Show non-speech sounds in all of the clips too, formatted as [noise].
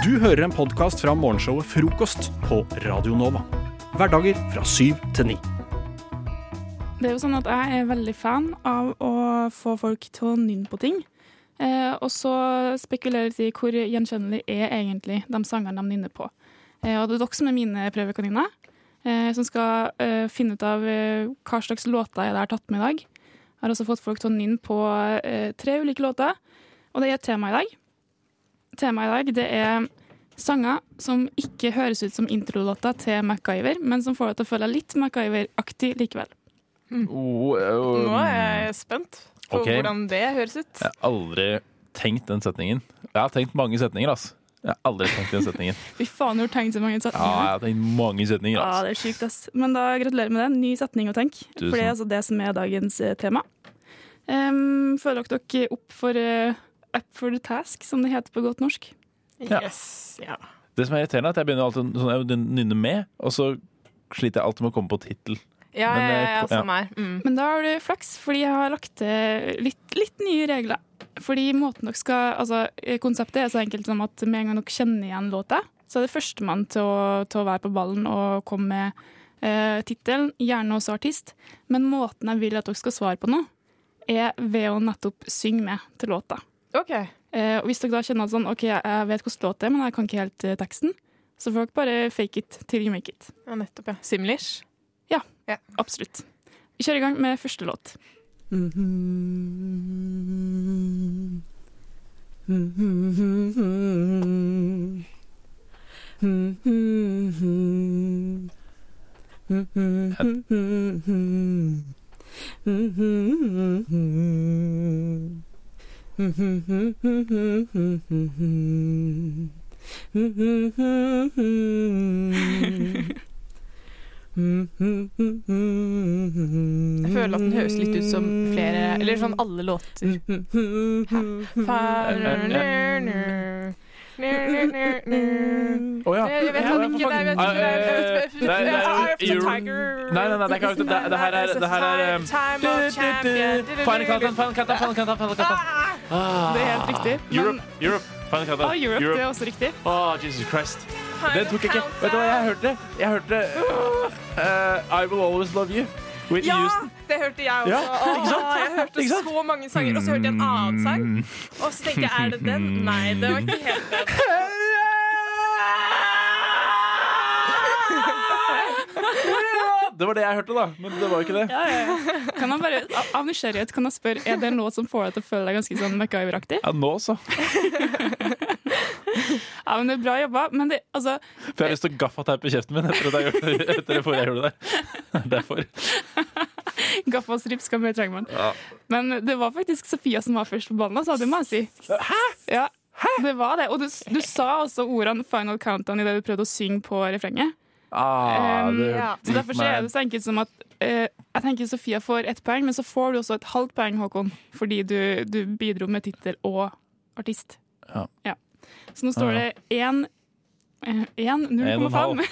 Du hører en podkast fra morgenshowet Frokost på Radio Nova. Hverdager fra syv til ni. Det er jo sånn at jeg er veldig fan av å få folk til å nynne på ting. Eh, og så spekulerer i hvor gjenkjennelig er egentlig de sangene de nynner på. Eh, og det er dere som er mine prøvekaniner, eh, som skal eh, finne ut av eh, hva slags låter jeg har tatt med i dag. Jeg har også fått folk til å nynne på eh, tre ulike låter, og det er et tema i dag. Temaet i dag det er sanger som ikke høres ut som introlåta til MacGyver, men som får deg til å føle deg litt MacGyver-aktig likevel. Oh, oh, Nå er jeg spent på okay. hvordan det høres ut. Jeg har aldri tenkt den setningen. Jeg har tenkt mange setninger, ass. Jeg har aldri tenkt den setningen. [laughs] Fy faen, du har tenkt så mange setninger. Ja, jeg har tenkt mange setninger, Ja, det er sykt, ass. Men da gratulerer med det. Ny setning å tenke. Tusen. For det er altså det som er dagens eh, tema. Um, føler dere dere opp for eh, Up for the task, som det heter på godt norsk? Ja. Yes, ja. Det som er irriterende, er at jeg begynner alltid sånn, jeg nynner med, og så sliter jeg alltid med å komme på tittel. Ja, Men, ja, eh, ja, ja. samme her. Mm. Men da har du flaks, fordi jeg har lagt til litt, litt nye regler. Fordi måten dere skal, altså eh, Konseptet er så enkelt som at med en gang dere kjenner igjen låta, så er det førstemann til, å- til å være på ballen og komme med eh, tittelen, gjerne også artist. Men måten jeg vil at dere skal svare på nå, er ved å nettopp synge med til låta. OK. Eh, og hvis dere da kjenner at sånn, ok, jeg vet hvordan låt det er, men jeg kan ikke helt eh, teksten, så får dere bare fake it till you make it. Ja, nettopp, ja. Simlish. Absolutt. Vi kjører i gang med første låt. [laughs] [laughs] Jeg føler at den høres litt ut som flere Eller sånn alle låter. Å ja. Jeg vet Ja, ikke, jeg vet ikke, eh. Nei, nei, nei, det er ikke det. Her er, um. Final Countdown, Final Countdown, Final. Ah. Det er helt riktig. Men, Europe, Europe, Final ah, Europe, Europe, det er også riktig. Å, Jesus Christ. Den tok jeg ikke. Vet du hva, jeg hørte det. Jeg hørte uh, I Will Always Love You. Whitney Ja, Houston. det hørte jeg også. Ja, Åh, ikke sant? Jeg hørte Ikke sant? så mange sanger, og så hørte jeg en annen sang. Mm. Og så tenkte jeg, er det den? Nei, det var ikke helt den. [laughs] [laughs] Det var det jeg hørte, da. Men det var ikke det. Ja, ja, ja. Kan bare, av- nysgjerrighet kan jeg spørre, er det en låt som får deg til å føle deg ganske sånn MacGyver-aktig? Ja, nå så. [laughs] Ja, men det er bra jobba. Men det, altså, For jeg har lyst til å gaffateipe kjeften min etter, at jeg gjorde, [laughs] etter det forrige jeg gjorde [laughs] det. Derfor. gaffa og strips skal mer trenger man. Ja. Men det var faktisk Sofia som var først på ballen, altså, det må jeg si. Hæ? Ja, det var det. Og du, du sa også ordene 'final countdown' i det du prøvde å synge på refrenget. Ah, Um, det, ja. Så derfor så er det så enkelt som at uh, jeg tenker Sofia får ett poeng, men så får du også et halvt poeng, Håkon, fordi du, du bidro med tittel og artist. Ja. Så nå står det 1 1 0,5 1,5.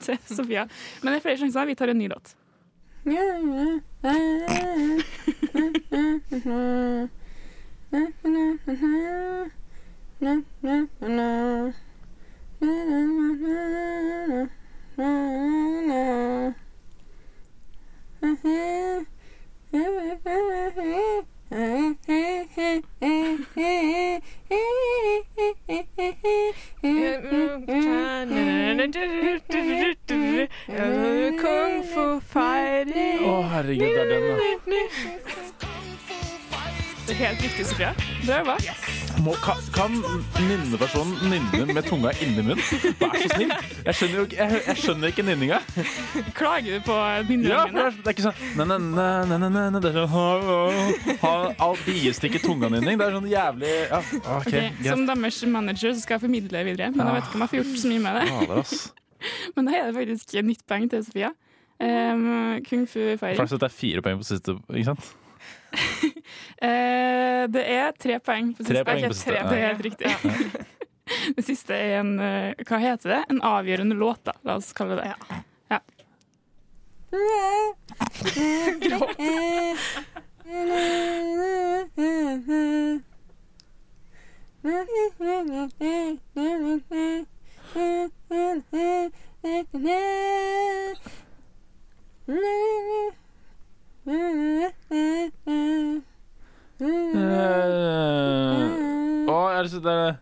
til Sofia. Men det er flere sjanser. Vi tar en ny låt. [laughs] [laughs] Kung fu fighting. Å, herregud, det er den, da. Det er helt riktig, Sofia. Bra jobba. Må, kan, kan nynnepersonen nynne med tunga inni munnen? Vær så snill. Jeg skjønner jo ikke, jeg, jeg skjønner ikke nynninga. Klager du på Ja, nynningen for det er, det er ikke sånn det er sånn, ha, ha, ha, all biestikk i tunga-nynning. Det er sånn jævlig ja, OK. Ok, greit. Som deres manager så skal jeg formidle det videre. Men jeg vet ikke om jeg får gjort så mye med det. Fader, ass. [laughs] Men da er det faktisk nytt poeng til Sofia. Um, Kung fu Feiring. Flaks at det er fire poeng på siste, ikke sant? Eh, det er tre poeng på Tre poeng på siste, tre- Det er helt riktig. [laughs] det siste er en eh, Hva heter det? En avgjørende låt, da. La oss kalle det det. Ja. Eh, Å, er det lyst der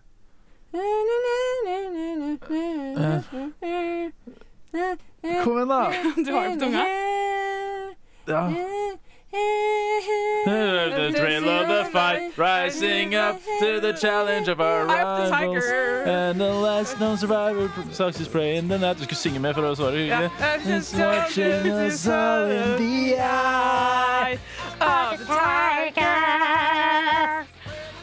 Kom igjen, da! Du har det på tunga. Ja. The thrill of the fight, rising up to the challenge of our rivals. And the last known survivor sucks his prey in the night. Du skulle synge med for å svare. Hyggelig. It's watching us all in the eye. Of the tiger.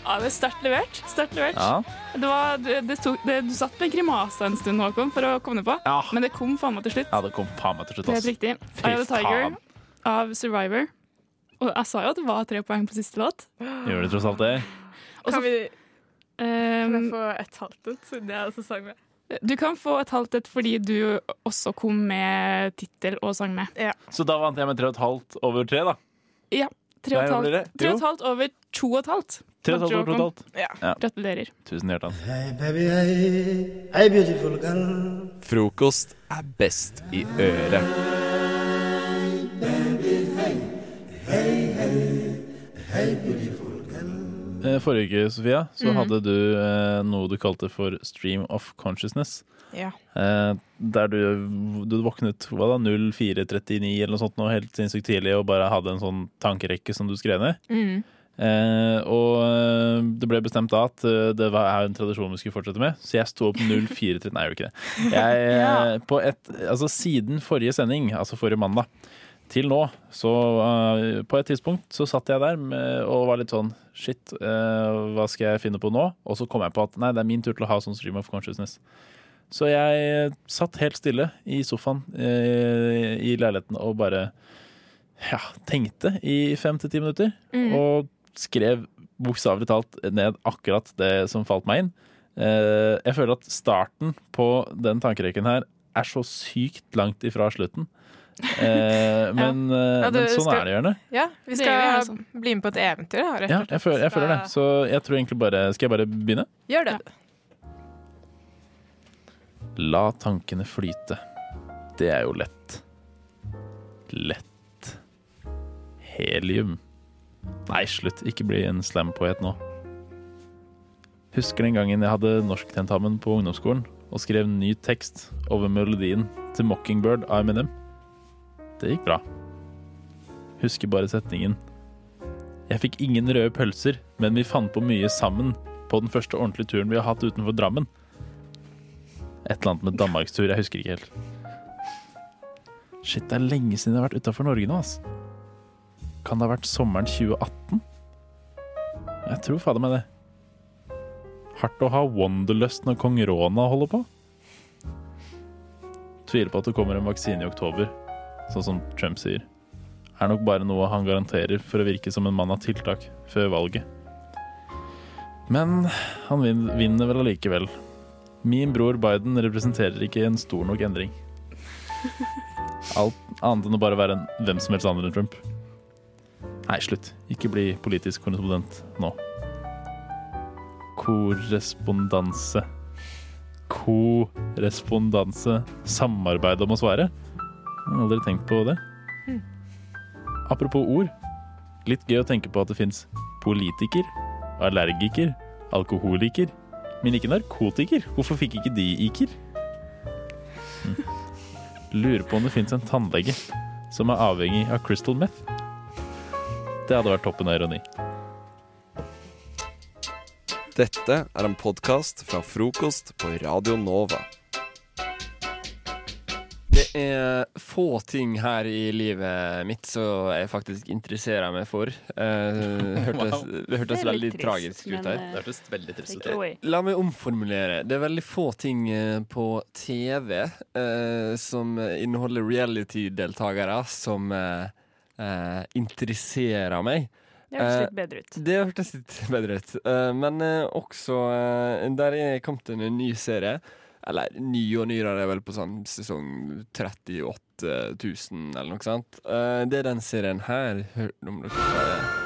Ja, det er sterkt levert. Sterkt levert. Ja. Det var, det, det tok, det, du satt med en grimase en stund, Håkon, for å komme på. Ja. Men det kom faen meg til slutt. ja, det kom faen meg til slutt. Det er helt riktig. Eye of the Tiger av Survivor. Og jeg sa jo at det var tre poeng på siste låt. Gjør det tross alt det? Også, Kan vi kan jeg Um, få et halvt et, siden jeg også sang med? du kan få et halvt et fordi du også kom med tittel og sang med. Så da vant jeg med tre og et halvt over tre, da. Ja. Tre og et halvt, tre og et halvt over to og et halvt. Tre og et halvt over Håkon. ja. Gratulerer. Tusen hjertelig. Hey baby, hey, hey beautiful girl. Frokost er best i øret. Forrige uke, Sofia, så Mhm. hadde du eh, noe du kalte for stream of consciousness. Ja. Eh, der du, du våknet hva da, 04.39 eller noe sånt noe helt sinnssykt tidlig og bare hadde en sånn tankerekke som du skrev ned. Mm. Eh, og eh, det ble bestemt da at eh, det var, en tradisjon vi skulle fortsette med, så jeg sto opp 04.30 Nei, jeg gjorde ikke det. Jeg, [laughs] eh, Ja. på et, altså Siden forrige sending, altså forrige mandag, til nå, så uh, på et tidspunkt så satt jeg der med, og var litt sånn Shit, uh, hva skal jeg finne på nå? Og så kom jeg på at nei, det er min tur til å ha sånn stream of consciousness. Så jeg satt helt stille i sofaen uh, i leiligheten og bare ja, tenkte i fem til ti minutter. Mm. Og skrev bokstavelig talt ned akkurat det som falt meg inn. Eh, jeg føler at starten på den tankerekken her er så sykt langt ifra slutten. Eh, men, eh, Ja, du men sånn skal- er det gjerne. Ja, vi skal gjør altså. bli med på et eventyr, da, rett Ja, og slett. jeg føler, jeg føler det. Så jeg tror egentlig bare Skal jeg bare begynne? Gjør det. La tankene flyte. Det er jo lett. Lett. Helium. Nei, slutt. Ikke bli en slampoet nå. Husker den gangen jeg hadde norsktentamen på ungdomsskolen og skrev ny tekst over melodien til 'Mockingbird' av Eminem. Det gikk bra. Husker bare setningen. Jeg fikk ingen røde pølser, men vi fant på mye sammen på den første ordentlige turen vi har hatt utenfor Drammen. Et eller annet med danmarkstur, jeg husker ikke helt. Shit, det er lenge siden jeg har vært utafor Norge nå, ass. Kan det ha vært sommeren 2018? Jeg tror fader meg det. Hardt å ha Wanderlust når kong Rona holder på. Tviler på at det kommer en vaksine i oktober, sånn som Trump sier. Er nok bare noe han garanterer for å virke som en mann av tiltak før valget. Men han vinner vel allikevel. Min bror Biden representerer ikke en stor nok endring. Alt annet enn å bare være en hvem som helst andre enn Trump. Nei, slutt. Ikke bli politisk korrespondent nå. Korrespondanse. Korrespondanse. Samarbeid om å svare. Jeg har aldri tenkt på det. Apropos ord. Litt gøy å tenke på at det fins politiker, allergiker, alkoholiker, men ikke narkotiker. Hvorfor fikk ikke de iker? Hm. Lurer på om det fins en tannlege som er avhengig av crystal meth. Det hadde vært toppen av ironi. Dette er en podkast fra frokost på Radio Nova. Det er få ting her i livet mitt som jeg faktisk interesserer meg for. Eh, [laughs] hørtes, Wow. Det hørtes Det veldig trist, tragisk ut her. eh, Det hørtes veldig trist ut. La meg omformulere. Det er veldig få ting eh, på TV eh, som inneholder reality-deltakere som eh, interesserer meg. Det høres Eh, litt bedre ut. Det hørtes litt bedre ut. Eh, men også Der er kommet en ny serie. Eller ny og nyere er vel på sånn sesong 38 000 eller noe sånt. Eh, det er den serien her. Hør om dere klarer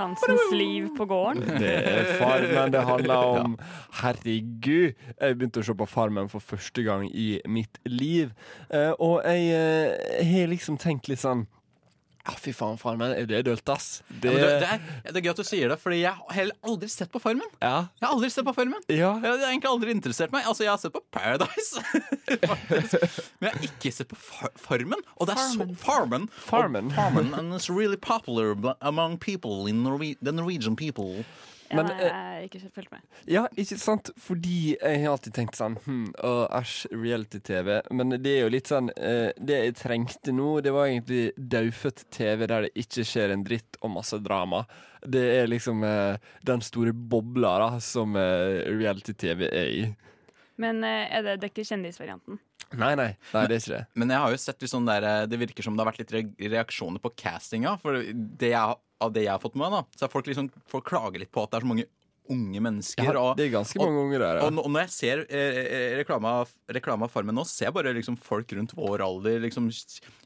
Hansens liv på gården. Det er Farmen det handler om. Herregud, jeg begynte å se på Farmen for første gang i mitt liv. Eh, og jeg eh, har liksom tenkt litt sånn Ja, fy faen, Farmen, det er dølt, ass. Det, Ja, det, det, er, det er gøy at du sier det, Fordi jeg har heller aldri sett på Farmen. ja, Jeg har aldri sett på Farmen ja. Jeg har egentlig aldri interessert meg. Altså, Jeg har sett på Paradise. [laughs] Men jeg har ikke sett på Far Farmen. Og det er så Farmen. Farmen. Farmen and it's really popular among people in Norwe the Norwegian people. Men, ja, jeg har ikke fulgt med. Ja, ikke sant? Fordi jeg har alltid tenkt sånn hm, Æsj, reality-TV. Men det er jo litt sånn eh, Det jeg trengte nå, det var egentlig daufødt TV der det ikke skjer en dritt og masse drama. Det er liksom eh, den store bobla da som eh, reality-TV er i. Men eh, er det, det er ikke kjendisvarianten? Nei, nei, nei, det er ikke det. Men jeg har jo sett sånn der, eh, det virker som det har vært litt reaksjoner på castinga. For det jeg, av det jeg har fått med meg, da, så er folk liksom Folk klager litt på at det er så mange unge mennesker. Ja, det er ganske mange unge der. Ja. og når jeg ser eh, eh, reklame av, reklame av Farmen nå, ser jeg bare liksom folk rundt vår alder, liksom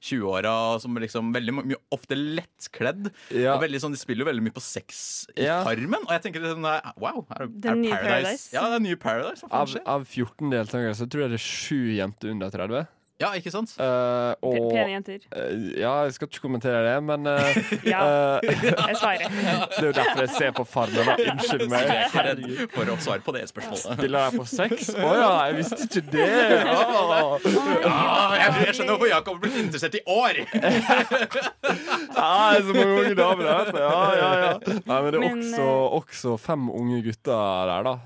20-åra, som liksom veldig mye, ofte lettkledd. Ja. Og veldig sånn, De spiller jo veldig mye på sex i Ja. Farmen. Og jeg tenker liksom, wow, er, det- er Paradise? Paradise. Ja, det er nye Paradise. Av, av 14 deltakere så tror jeg det er sju jenter under 30. Ja, ikke sant? Uh, og Pene jenter. Uh, Ja, jeg skal ikke kommentere det, men uh, [laughs] Ja, [laughs] jeg svarer. [laughs] Det er jo derfor jeg ser på Farmen. Unnskyld meg. Jeg er ikke redd for å svare på det spørsmålet. Spiller jeg på sex? Å ja, jeg visste ikke det! Oh. Ja, jeg, jeg skjønner hvorfor Jakob ble interessert i år! Er så mange unge damer der. Ja, ja, ja. Nei, men det er også, også fem unge gutter der, da.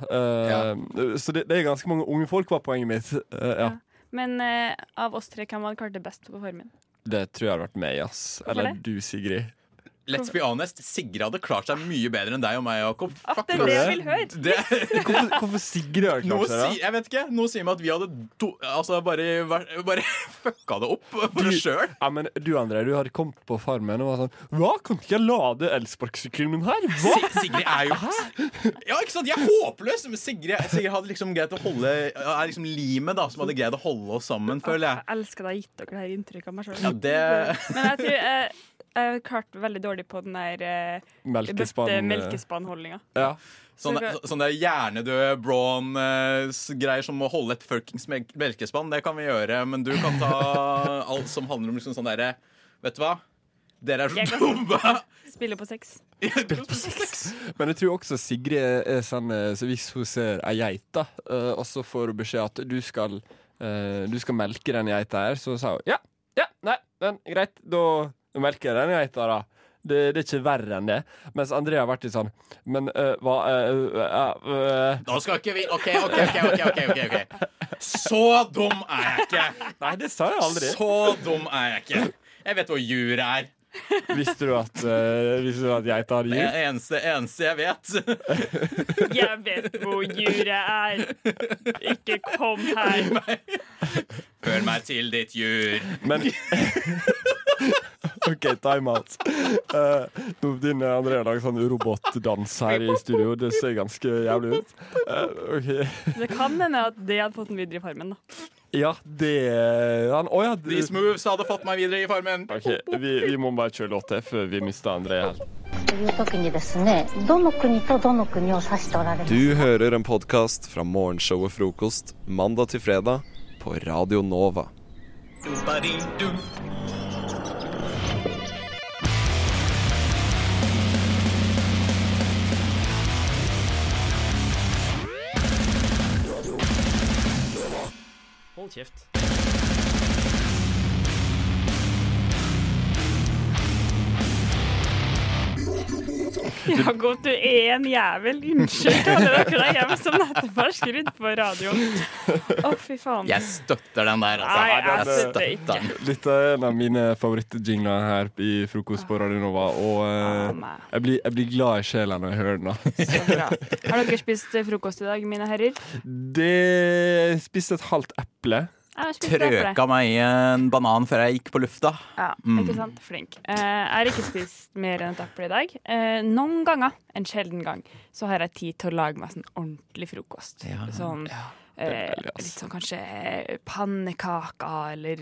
Ja. Så det, det er ganske mange unge folk, var poenget mitt. Ja. Men eh, av oss tre, hvem hadde klart det best på Formen? Det tror jeg hadde vært meg, ass. Eller du, Sigrid. Let's be honest, Sigrid hadde klart seg mye bedre enn deg og meg, Jakob. At det er det jeg vil høre! Det, Hvorfor, hvorfor Sigrid har klart seg, si, jeg vet ikke, noe sier meg at vi hadde do, altså bare, bare [laughs] fucka det opp for oss sjøl. Ja, men Du André, du hadde kommet på Farmen og var sånn Hva, kan ikke jeg lade elsparkesykkelen min her? Hva? Sigrid er jo Ja, ikke sant? Jeg er håpløs! Men Sigrid, Sigrid hadde liksom greid å holde Er liksom limet da som hadde greid å holde oss sammen, føler jeg. Jeg elsker deg gitt dere det inntrykket av meg sjøl. Ja, det Men jeg tror jeg, har klarte veldig dårlig på den der uh, Melkespann. bøtte eh, melkespannholdninga. Ja. Sånne, Så- sånne hjernedøde Braun-greier som å holde et fuckings melkespann, det kan vi gjøre. Men du kan ta [laughs] alt som handler om liksom sånn derre Vet du hva? Dere er så dumme! [laughs] Spille på dumme! Spiller på [laughs] sex. Men jeg tror også Sigrid er, sånn eh, Så hvis hun ser ei geit, da, uh, og så får hun beskjed at du skal uh, Du skal melke den geita her, så sa hun ja, ja, nei, men greit, da melker jeg den geita, da. Det, det er ikke verre enn det. Mens André har vært litt sånn Men uh, hva uh, uh, Nå skal ikke vi OK, OK, OK. ok, ok, ok, ok Så dum er jeg ikke! Nei, det sa jeg aldri. Så dum er jeg ikke. Jeg vet hvor jur er. Visste du at, uh, visste du at geita jur? Det er eneste, eneste jeg vet. Jeg vet hvor juret er. Ikke kom her. Hør meg til ditt jur. Men [laughs] OK, timeout. Uh, eh, nå begynner André å lage sånn robotdans her i studio. Det ser ganske jævlig ut. Uh, okay. Det kan hende at det hadde fått den videre i Farmen, da. Ja, det han, oh ja. These moves hadde fått meg videre i Farmen. Ok, Vi, vi må bare kjøre låt til før vi mister André helt. Du hører en podkast fra morgenshow og Frokost mandag til fredag på Radio Nova. Hold kjeft. Jakob, du er en jævel. Unnskyld til alle dere der hjemme som nettopp har skrudd på radioen. Å, fy faen. Jeg støtter den der, Nei, jeg altså. støtter ikke. Dette er en av mine favorittjingler her i frokost på Radio Nova. Og Ah, jeg, blir, jeg blir glad i sjela når jeg hører den. Så bra. Har dere spist frokost i dag, mine herrer? Det spiste et halvt eple. Trøka meg i en banan før jeg gikk på lufta. Ja, Mm. ikke sant? Flink. Eh, jeg har ikke spist mer enn et eple i dag. Eh, noen ganger, en sjelden gang, så har jeg tid til å lage meg sånn ordentlig frokost. Ja, sånn ja, deilig, litt sånn kanskje eh, pannekaker eller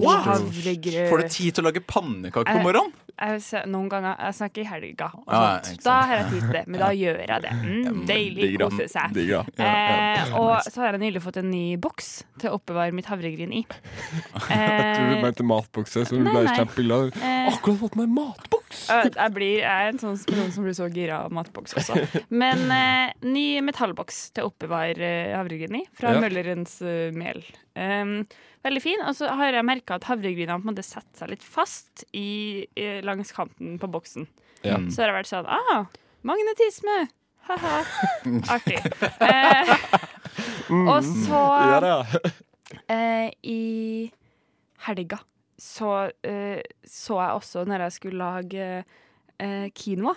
god havregrøt. Får du tid til å lage pannekaker på Eh, morgenen? Jeg noen ganger Jeg snakker i helga. Og Ja, sånt. da har jeg tid til det. Men da gjør jeg det. Mm, deilig. Kose seg. Ja. Eh, og så har jeg nylig fått en ny boks til å oppbevare mitt havregryn i. [laughs] Jeg tror du Eh, mente matbokse, så du ble kjempeglad. eh, Akkurat fått meg matboks! Jeg, blir, jeg er en sånn person som blir så gira av matboks også. Men eh, ny metallboks til å oppbevare eh, havregryn i, fra Ja. Møllerens uh, mel. Um, veldig fin. Og så har jeg merka at havregrynene på en måte setter seg litt fast i, i, langs kanten på boksen. Ja. Så har det vært sånn ah, magnetisme! Ha-ha. [laughs] Artig. Eh, og så uh. I helga så uh, så jeg også, når jeg skulle lage quinoa,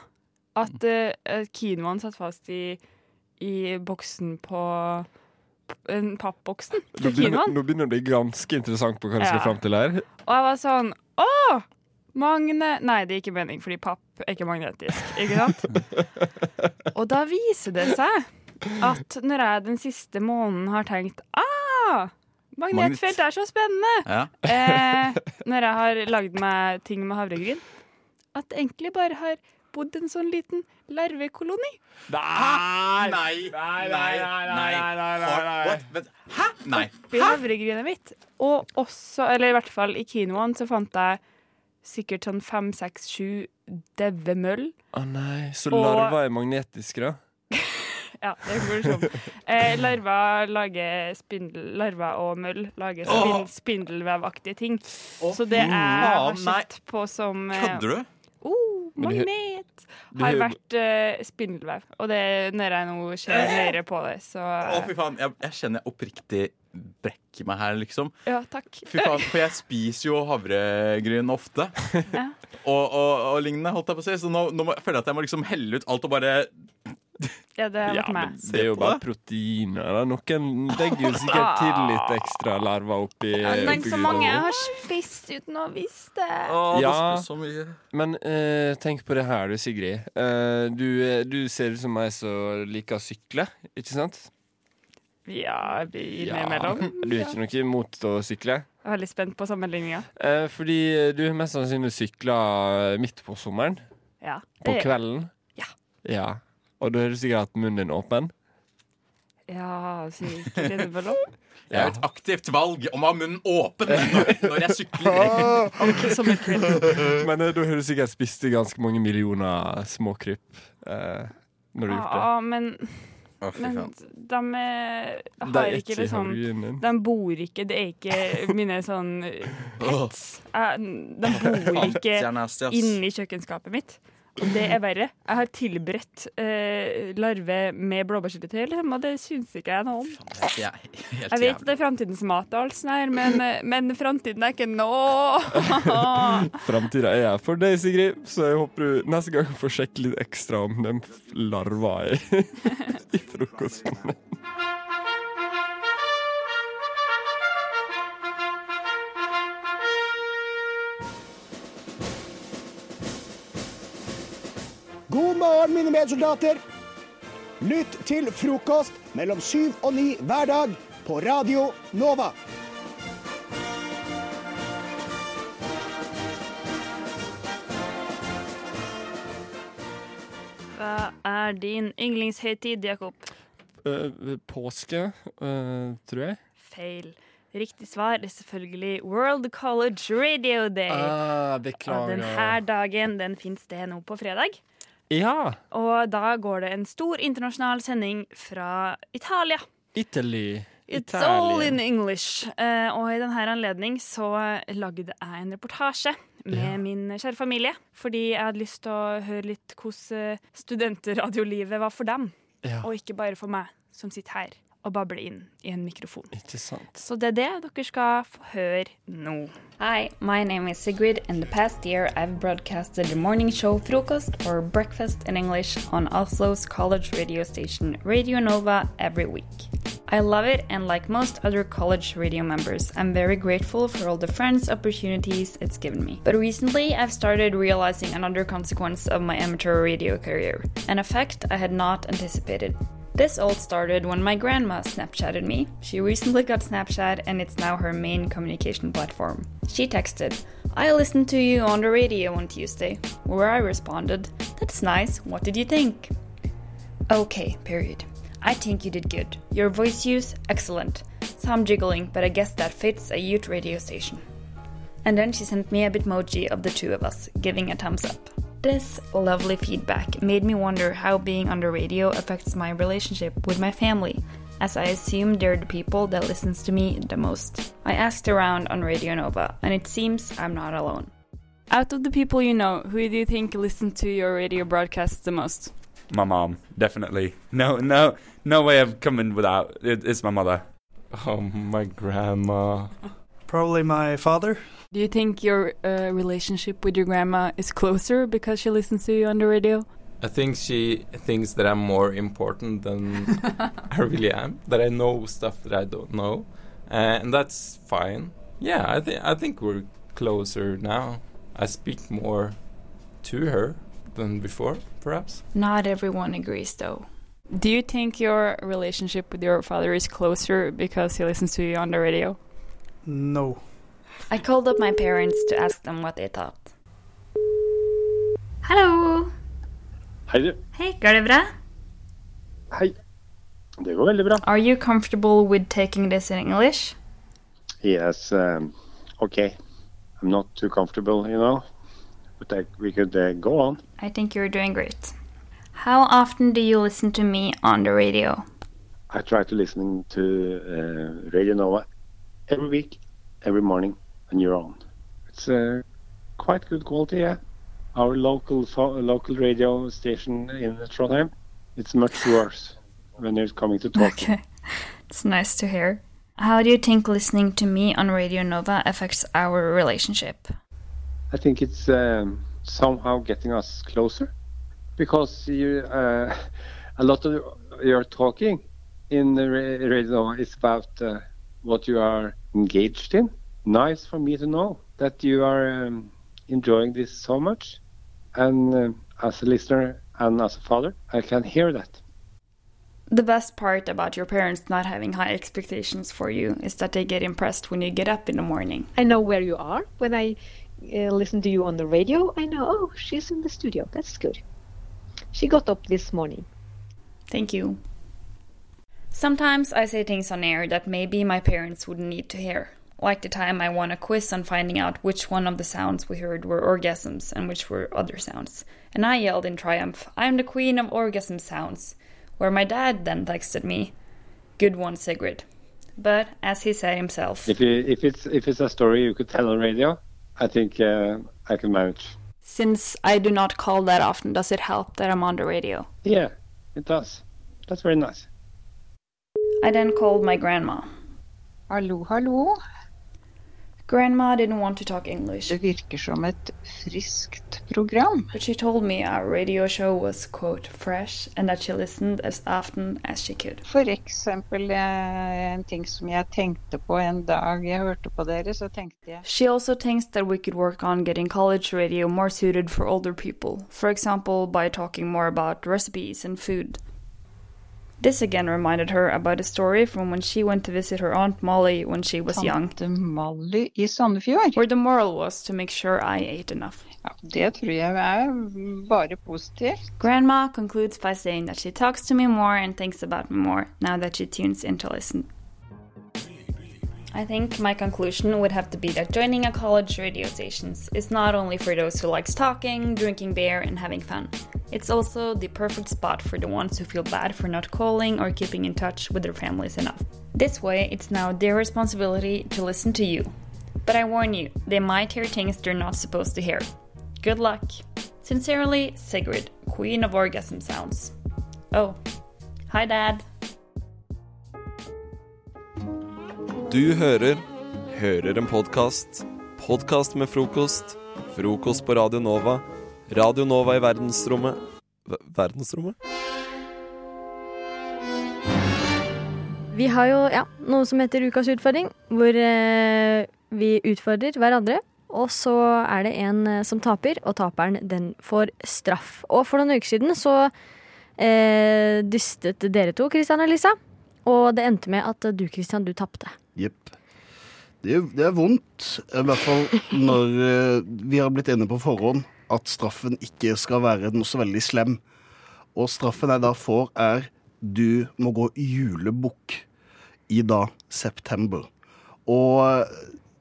at quinoaen satt fast i, i boksen på pappboksen til begynner, nå begynner det å bli ganske interessant på hva du skal Ja. fram til her. Og jeg var sånn Å! Magne... Nei, det er ikke mening, fordi papp er ikke magnetisk. Ikke sant? [laughs] Og da viser det seg at når jeg den siste måneden har tenkt Ah! Magnetfelt er så spennende! Ja. Eh, når jeg har lagd meg ting med havregryn, at det egentlig bare har bodd en sånn liten larvekoloni. Nei! Nei! Nei! Nei! nei, Hæ? Nei. oppi havregrynet mitt. Og også, eller i hvert fall i kinoen, så fant jeg sikkert sånn fem, seks, sju daue møll. Å nei, så Og- er magnetiske, da? Ja, det går sånn. Eh, larver lager spindel... Larver og møll lager spindel, spindelvevaktige ting. Så det jeg har faen, nei. sett på som eh, Kødder du? Oh, magnet! Har vært uh, spindelvev. Og det, når jeg nå ser høyere på det, så Å, fy faen. Jeg, jeg kjenner jeg oppriktig brekker meg her, liksom. Ja, takk. Fy faen, For jeg spiser jo havregryn ofte. [laughs] Ja. Og, og, og lignende, holdt jeg på å si. Så nå, nå må, jeg føler jeg at jeg må liksom helle ut alt og bare Ja, det har vært ja, meg. det er jo bare proteiner. da Noen legger jo sikkert [laughs] til litt ekstra larver oppi. Tenk så mange jeg har spist uten å visst det. Å, det Ja. mye. Men uh, tenk på det her, du, Sigrid. Uh, du, eh, du ser ut som ei som liker å sykle, ikke sant? Ja, innimellom. [laughs] Du er ikke noe imot å sykle? Jeg er veldig spent på sammenligninga. Uh, fordi du har mest sannsynlig sykla midt på sommeren. Ja. På kvelden. Ja. ja. Og da har du sikkert hatt munnen din åpen. Ja, sikkert innimellom. Jeg har et aktivt valg om å ha munnen åpen når, når jeg sykler. [laughs] [laughs] Men eh, da har du sikkert spist ganske mange millioner småkryp eh, når du har gjort det. Ja, men, Å, fy men faen. de er, Det har er ikke ikke liksom havregrynen. De bor ikke Det er ikke mine sånn pets. Eh, De bor ikke Det er inni kjøkkenskapet mitt. Det er verre. Jeg har tilberedt eh, larve med blåbærsyltetøy, liksom, og det syns ikke jeg noe om. Jeg Jeg vet at det er framtidens mat, og alt sånt her, men, eh, men framtiden er ikke nå. [laughs] Framtida er jeg for deg, Sigrid, så jeg håper du neste gang får sjekke litt ekstra om den larva i, i frokosten. God morgen, mine medsoldater. Lytt til frokost mellom syv og ni hver dag på Radio Nova. Hva er din yndlingshøytid, Jakob? Uh, påske, uh, tror jeg. Feil. Riktig svar er selvfølgelig World College Radio Day. Ah, og denne dagen den finnes det nå på fredag. Ja. Og da går det en stor internasjonal sending fra Italia. Italy. It's Italia. all in English. Uh, og i denne anledning så lagde jeg en reportasje med Ja. min kjære familie. Fordi jeg hadde lyst til å høre litt hvordan studentradiolivet var for dem. Ja. Og ikke bare for meg som sitter her og babler inn i en mikrofon. Ikke sant. Så det er det dere skal få høre nå. Hi, my name is Sigrid. In the past year, I've broadcasted the morning show Frokost or Breakfast in English on Oslo's college radio station Radio Nova every week. I love it, and like most other college radio members, I'm very grateful for all the friends, opportunities it's given me. But recently, I've started realizing another consequence of my amateur radio career, an effect I had not anticipated. This all started when my grandma Snapchatted me. She recently got Snapchat and it's now her main communication platform. She texted, I listened to you on the radio on Tuesday, where I responded, That's nice, what did you think? Okay, period. I think you did good. Your voice use, excellent. Some jiggling, but I guess that fits a youth radio station. And then she sent me a bitmoji of the two of us, giving a thumbs up. This lovely feedback made me wonder how being on the radio affects my relationship with my family, as I assume they're the people that listens to me the most. I asked around on Radio Nova, and it seems I'm not alone. Out of the people you know, who do you think listen to your radio broadcasts the most? My mom, definitely. No, no, no way of coming without. It, it's my mother. Oh, my grandma. Probably my father. Do you think your uh, relationship with your grandma is closer because she listens to you on the radio? I think she thinks that I'm more important than [laughs] I really am. That I know stuff that I don't know, uh, and that's fine. Yeah, I think I think we're closer now. I speak more to her than before, perhaps. Not everyone agrees, though. Do you think your relationship with your father is closer because he listens to you on the radio? No. I called up my parents to ask them what they thought. Hallo! Hei, du. Hei, går det bra? Hei. Det går veldig bra. Are you comfortable with taking this in English? Yes, um, okay. I'm not too comfortable, you know. But I, we could uh, go on. I think you're doing great. How often do you listen to me on the radio? I try to listen to uh, Radio Nova every week, every morning, and you're on. It's uh, quite good quality, yeah. Our local fo- local radio station in Trondheim, it's much worse when it's coming to talking. Okay. It's nice to hear. How do you think listening to me on Radio Nova affects our relationship? I think it's um, somehow getting us closer because you, uh, [laughs] a lot of your talking in the ra- radio is about uh, what you are engaged in. Nice for me to know that you are um, enjoying this so much, and uh, as a listener and as a father, I can hear that. The best part about your parents not having high expectations for you is that they get impressed when you get up in the morning. I know where you are. When I uh, listen to you on the radio, I know, oh, she's in the studio. That's good. She got up this morning. Thank you. Sometimes I say things on air that maybe my parents wouldn't need to hear. Like the time I won a quiz on finding out which one of the sounds we heard were orgasms and which were other sounds. And I yelled in triumph, I'm the queen of orgasm sounds. Where my dad then texted me, Good one, Sigrid. But as he said himself, If, you, if it's if it's a story you could tell on radio, I think uh, I can manage. since I do not call that often, does it help that I'm on the radio? Yeah, it does. That's very nice. I then called my grandma. Hallo, hallo. Grandma didn't want to talk English. Det virker som et friskt program. But she told me our radio show was, quote, fresh, and that she listened as often as she could. For eksempel eh, en ting som jeg tenkte på en dag jeg hørte på dere, så tenkte jeg She also thinks that we could work on getting college radio more suited for older people, for example, by talking more about recipes and food. This again reminded her about a story from when she went to visit her Aunt Molly when she was young. Tante Molly i Sandefjord. Where the moral was to make sure I ate enough. Ja, det tror jeg er bare positivt. Grandma concludes by saying that she talks to me more and thinks about me more now that she tunes in to listen. I think my conclusion would have to be that joining a college radio station is not only for those who likes talking, drinking beer, and having fun. It's also the perfect spot for the ones who feel bad for not calling or keeping in touch with their families enough. This way, it's now their responsibility to listen to you. But I warn you, they might hear things they're not supposed to hear. Good luck. Sincerely, Sigrid, Queen of Orgasm Sounds. Oh, hi, Dad. Du hører Hører en podkast. Podkast med frokost. Frokost på Radio Nova. Radio Nova i verdensrommet Ver- Verdensrommet? Vi har jo ja, noe som heter Ukas utfordring, hvor eh, vi utfordrer hverandre. Og så er det en eh, som taper, og taperen den får straff. Og for noen uker siden så eh, dystet dere to, Kristian og Lisa. Og det endte med at du, Kristian, du tapte. Jepp. Det, det er vondt, i hvert fall når eh, vi har blitt enige på forhånd at straffen ikke skal være noe så veldig slem. Og straffen jeg da får, er du må gå julebukk i da september. Og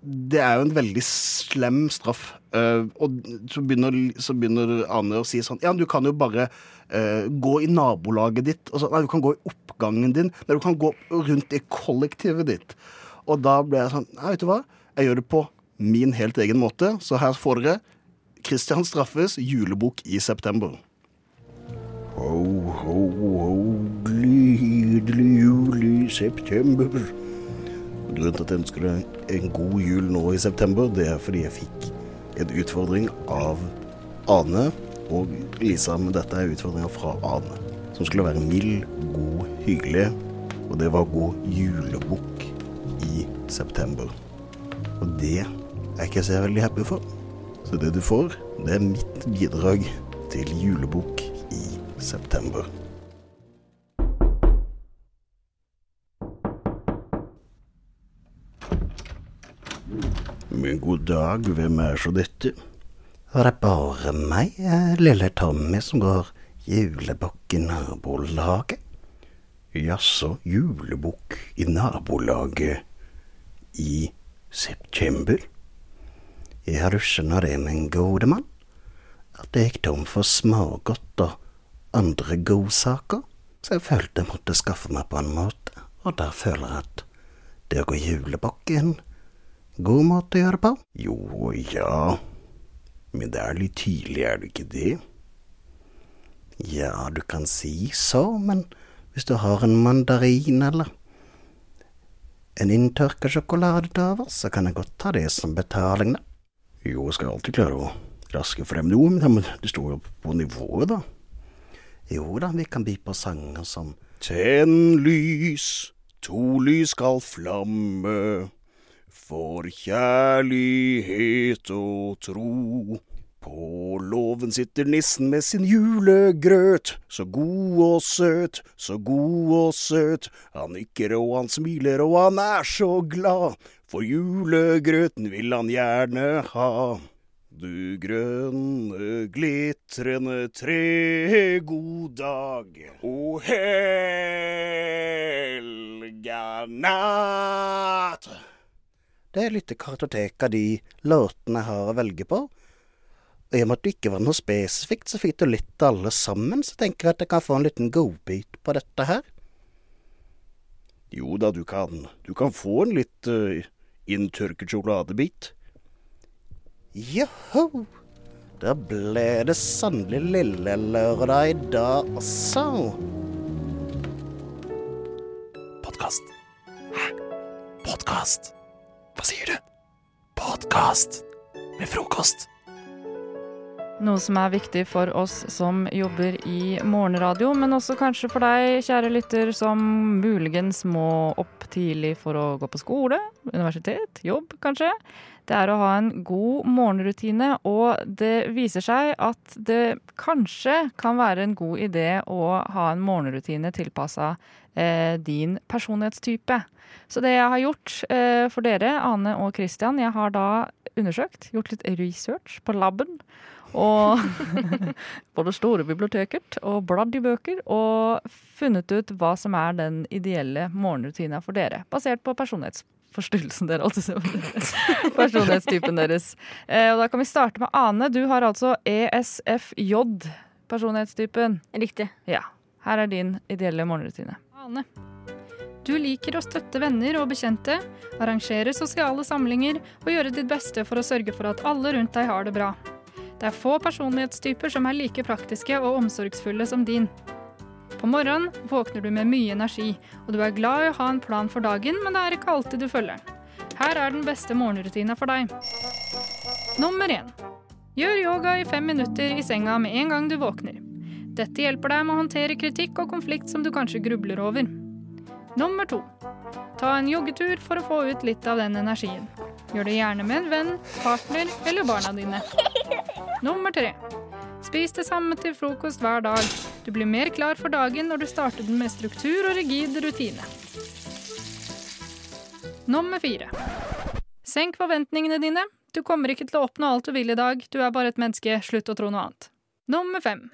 det er jo en veldig slem straff. Uh, og så begynner, så begynner Ane å si sånn Ja, du kan jo bare uh, gå i nabolaget ditt. Så, nei, du kan gå i oppgangen din. Nei, du kan gå rundt i kollektivet ditt. Og da ble jeg sånn Nei, vet du hva? Jeg gjør det på min helt egen måte. Så her får dere Christian straffes julebok i september. Ho, ho, ho, nydelig jul i september. Grunnen til at jeg ønsker deg en god jul nå i september, det er fordi jeg fikk en utfordring av Ane og Lisa. Men dette er utfordringa fra Ane, som skulle være mild, god, hyggelig. Og det var god julebukk i september. Og det er ikke jeg så veldig happy for. Så det du får, det er mitt bidrag til julebukk i september. Men god dag, hvem er så dette? Det Er bare meg, eh, lille Tommy, som går julebukk i nabolaget? Jaså, julebukk i nabolaget i september? Ja, du skjønner det, min gode mann. At jeg gikk tom for smågodt og andre godsaker. Så jeg følte jeg måtte skaffe meg på en måte, og der føler jeg at det å gå julebukk er en god måte å gjøre det på. Jo ja, men det er litt tidlig, er det ikke det? Ja, du kan si så, men hvis du har en mandarin eller en inntørka sjokolade til over, så kan jeg godt ta det som betaling, da. Jo, jeg skal alltid klare å raske frem noe, men det står jo på nivået, da. Jo da, vi kan by på sanger som Tenn lys, to lys skal flamme, for kjærlighet og tro. På låven sitter nissen med sin julegrøt, så god og søt, så god og søt. Han nikker og han smiler og han er så glad, for julegrøten vil han gjerne ha. Du grønne, glitrende tre, god dag. O helga natt. Det er litt kartotek av de låtene jeg har å velge på. Og i og med at det ikke var noe spesifikt, så fikk du litt alle sammen, så tenker jeg at jeg kan få en liten godbit på dette her. Jo da, du kan. Du kan få en litt uh, inntørket sjokoladebit. Joho! Da ble det sannelig lille lørdag i dag også. Podkast. Hæ? Podkast? Hva sier du? Podkast med frokost. Noe som er viktig for oss som jobber i morgenradio, men også kanskje for deg, kjære lytter, som muligens må opp tidlig for å gå på skole, universitet, jobb kanskje. Det er å ha en god morgenrutine, og det viser seg at det kanskje kan være en god idé å ha en morgenrutine tilpassa eh, din personlighetstype. Så det jeg har gjort eh, for dere, Ane og Christian, jeg har da undersøkt, gjort litt research på laben. Og [laughs] både store biblioteket, og bladd i bøker, og funnet ut hva som er den ideelle morgenrutina for dere. Basert på personlighetsforstyrrelsen dere, altså. [laughs] Personlighetstypen deres. Eh, og da kan vi starte med Ane. Du har altså ESFJ, personlighetstypen. Riktig. Ja. Her er din ideelle morgenrutine. Ane. Du liker å støtte venner og bekjente, arrangere sosiale samlinger og gjøre ditt beste for å sørge for at alle rundt deg har det bra. Det er få personlighetstyper som er like praktiske og omsorgsfulle som din. På morgenen våkner du med mye energi, og du er glad i å ha en plan for dagen, men det er ikke alltid du følger. Her er den beste morgenrutina for deg. Nummer én. Gjør yoga i fem minutter i senga med en gang du våkner. Dette hjelper deg med å håndtere kritikk og konflikt som du kanskje grubler over. Nummer to. Ta en joggetur for å få ut litt av den energien. Gjør det gjerne med en venn, partner eller barna dine. Nummer tre. Spis det samme til frokost hver dag. Du blir mer klar for dagen når du starter den med struktur og rigid rutine. Nummer fire. Senk forventningene dine. Du kommer ikke til å oppnå alt du vil i dag. Du er bare et menneske. Slutt å tro noe annet. Nummer fem.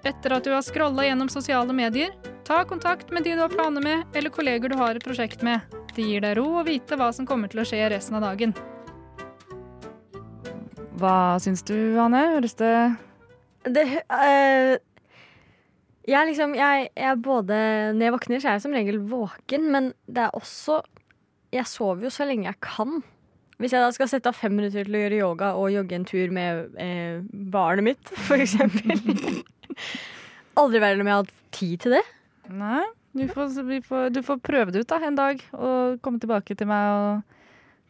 Etter at du har scrolla gjennom sosiale medier, ta kontakt med de du har planer med, eller kolleger du har et prosjekt med. Det gir deg ro å vite hva som kommer til å skje resten av dagen. Hva syns du, Anne? Høres det Det øh, Jeg liksom jeg, jeg både Når jeg våkner, så er jeg som regel våken, men det er også Jeg sover jo så lenge jeg kan. Hvis jeg da skal sette av fem minutter til å gjøre yoga og jogge en tur med eh, barnet mitt, [laughs] for eksempel Aldri verden om jeg har hatt tid til det. Nei, du får, vi får, du får prøve det ut da, en dag, og komme tilbake til meg. og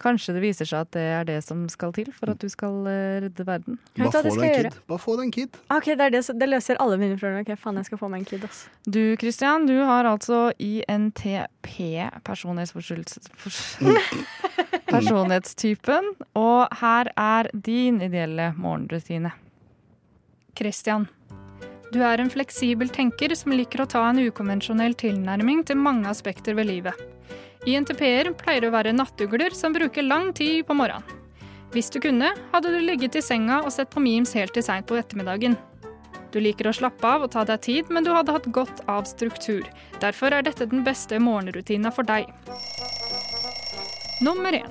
Kanskje det viser seg at det er det som skal til for at du skal eh, redde verden. Bare få deg en kid. Bare få deg en kid. Ok, det, er det, det løser alle mine problemer. Ok, faen, jeg skal få meg en kid, ass. Du Christian, du har altså INTP, [laughs] Personlighetstypen, og her er din ideelle morgenrutine. Christian. Du er en fleksibel tenker som liker å ta en ukonvensjonell tilnærming til mange aspekter ved livet. INTP-er pleier å være nattugler som bruker lang tid på morgenen. Hvis du kunne, hadde du ligget i senga og sett på memes helt til seint på ettermiddagen. Du liker å slappe av og ta deg tid, men du hadde hatt godt av struktur. Derfor er dette den beste morgenrutina for deg. Nummer én.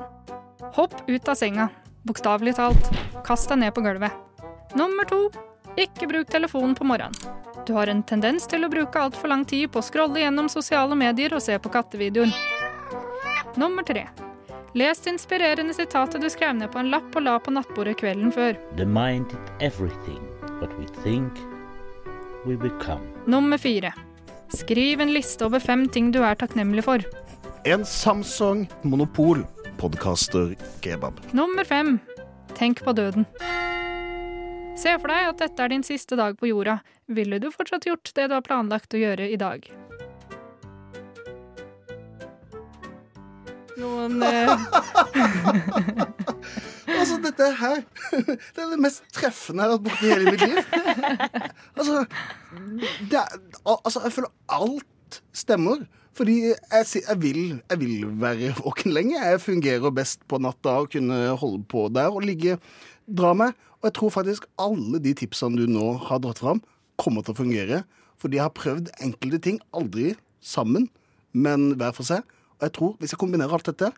Hopp ut av senga. Bokstavelig talt. Kast deg ned på gulvet. Nummer to. Ikke bruk telefonen på morgenen. Du har en tendens til å bruke altfor lang tid på å scrolle gjennom sosiale medier og se på kattevideoer. Nummer tre. Les det inspirerende sitatet du skrev ned på en lapp og la på nattbordet kvelden før. The mind is everything. What we think, we become. Nummer fire. Skriv en liste over fem ting du er takknemlig for. En Samsung Monopol podcaster kebab. Nummer fem. Tenk på døden. Se for deg at dette er din siste dag på jorda. Ville du fortsatt gjort det du har planlagt å gjøre i dag? Noen eh, [laughs] Altså, dette her [laughs] Det er det mest treffende jeg har hatt borti i hele mitt liv. [laughs] Altså, det er, altså jeg føler alt stemmer. Fordi jeg, jeg, vil, jeg vil være våken lenge. Jeg fungerer best på natta og kunne holde på der og ligge, dra med. Og jeg tror faktisk alle de tipsene du nå har dratt fram, kommer til å fungere. For de har prøvd enkelte ting, aldri sammen, men hver for seg. Og jeg tror, hvis jeg kombinerer alt dette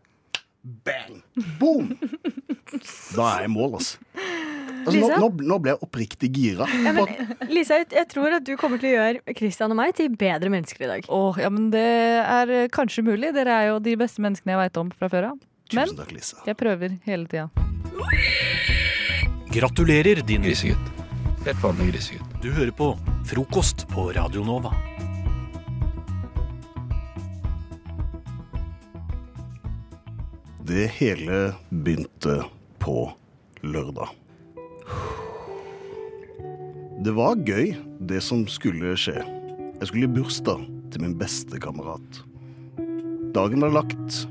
Bang! Boom! [laughs] Da er jeg i mål, altså. altså nå, Lisa? nå, nå ble jeg oppriktig gira. Ja, men, Lisa, jeg, tror at du kommer til å gjøre Christian og meg til bedre mennesker i dag. Åh, ja, men det er eh, kanskje mulig. Dere er jo de beste menneskene jeg veit om fra før av. Men Tusen takk, Lisa. jeg prøver hele tida. Gratulerer, din Grisegutt. Helt vanlig grisegutt. Du hører på Frokost på Radio Nova. Det hele begynte på lørdag. Det var gøy, det som skulle skje. Jeg skulle i bursdag til min beste kamerat. Dagen var lagt.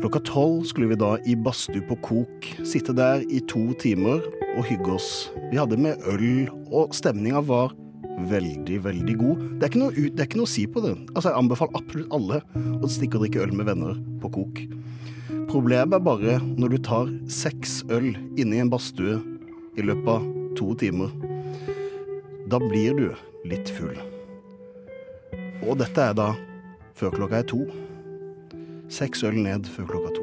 Klokka tolv skulle vi da i badstue på Kok sitte der i to timer og hygge oss. Vi hadde med øl, og stemninga var veldig, veldig god. Det er ikke noe, det er ikke noe å si på det. Altså, Jeg anbefaler absolutt alle å stikke og drikke øl med venner på Kok. Problemet er bare når du tar seks øl inne i en badstue i løpet av to timer. Da blir du litt full. Og dette er da før klokka er to. Seks øl ned før klokka to.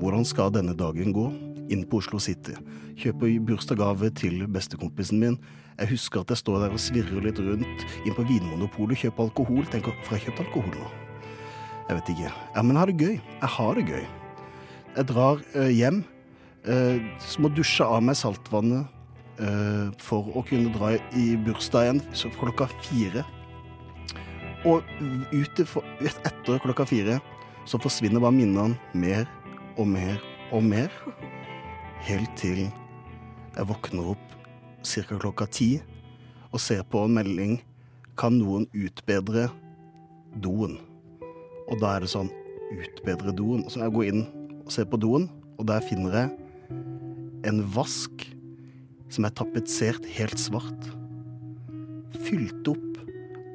Hvordan skal denne dagen gå? Inn på Oslo City. Kjøper bursdagsgave til bestekompisen min. Jeg husker at jeg står der og svirrer litt rundt. Inn på Vinmonopolet, kjøper alkohol. Tenker har jeg kjøpt alkohol nå? Jeg vet ikke. Ja, men jeg har det gøy. Jeg har det gøy. Jeg drar øh, hjem. Så må dusje av meg saltvannet øh, for å kunne dra i bursdag igjen klokka fire. Og ut etter klokka fire så forsvinner bare minnene mer og mer og mer. Helt til jeg våkner opp ca. klokka ti og ser på en melding Kan noen utbedre doen? Og da er det sånn Utbedre doen. Så jeg går inn og ser på doen, og der finner jeg en vask som er tapetsert helt svart. fylt opp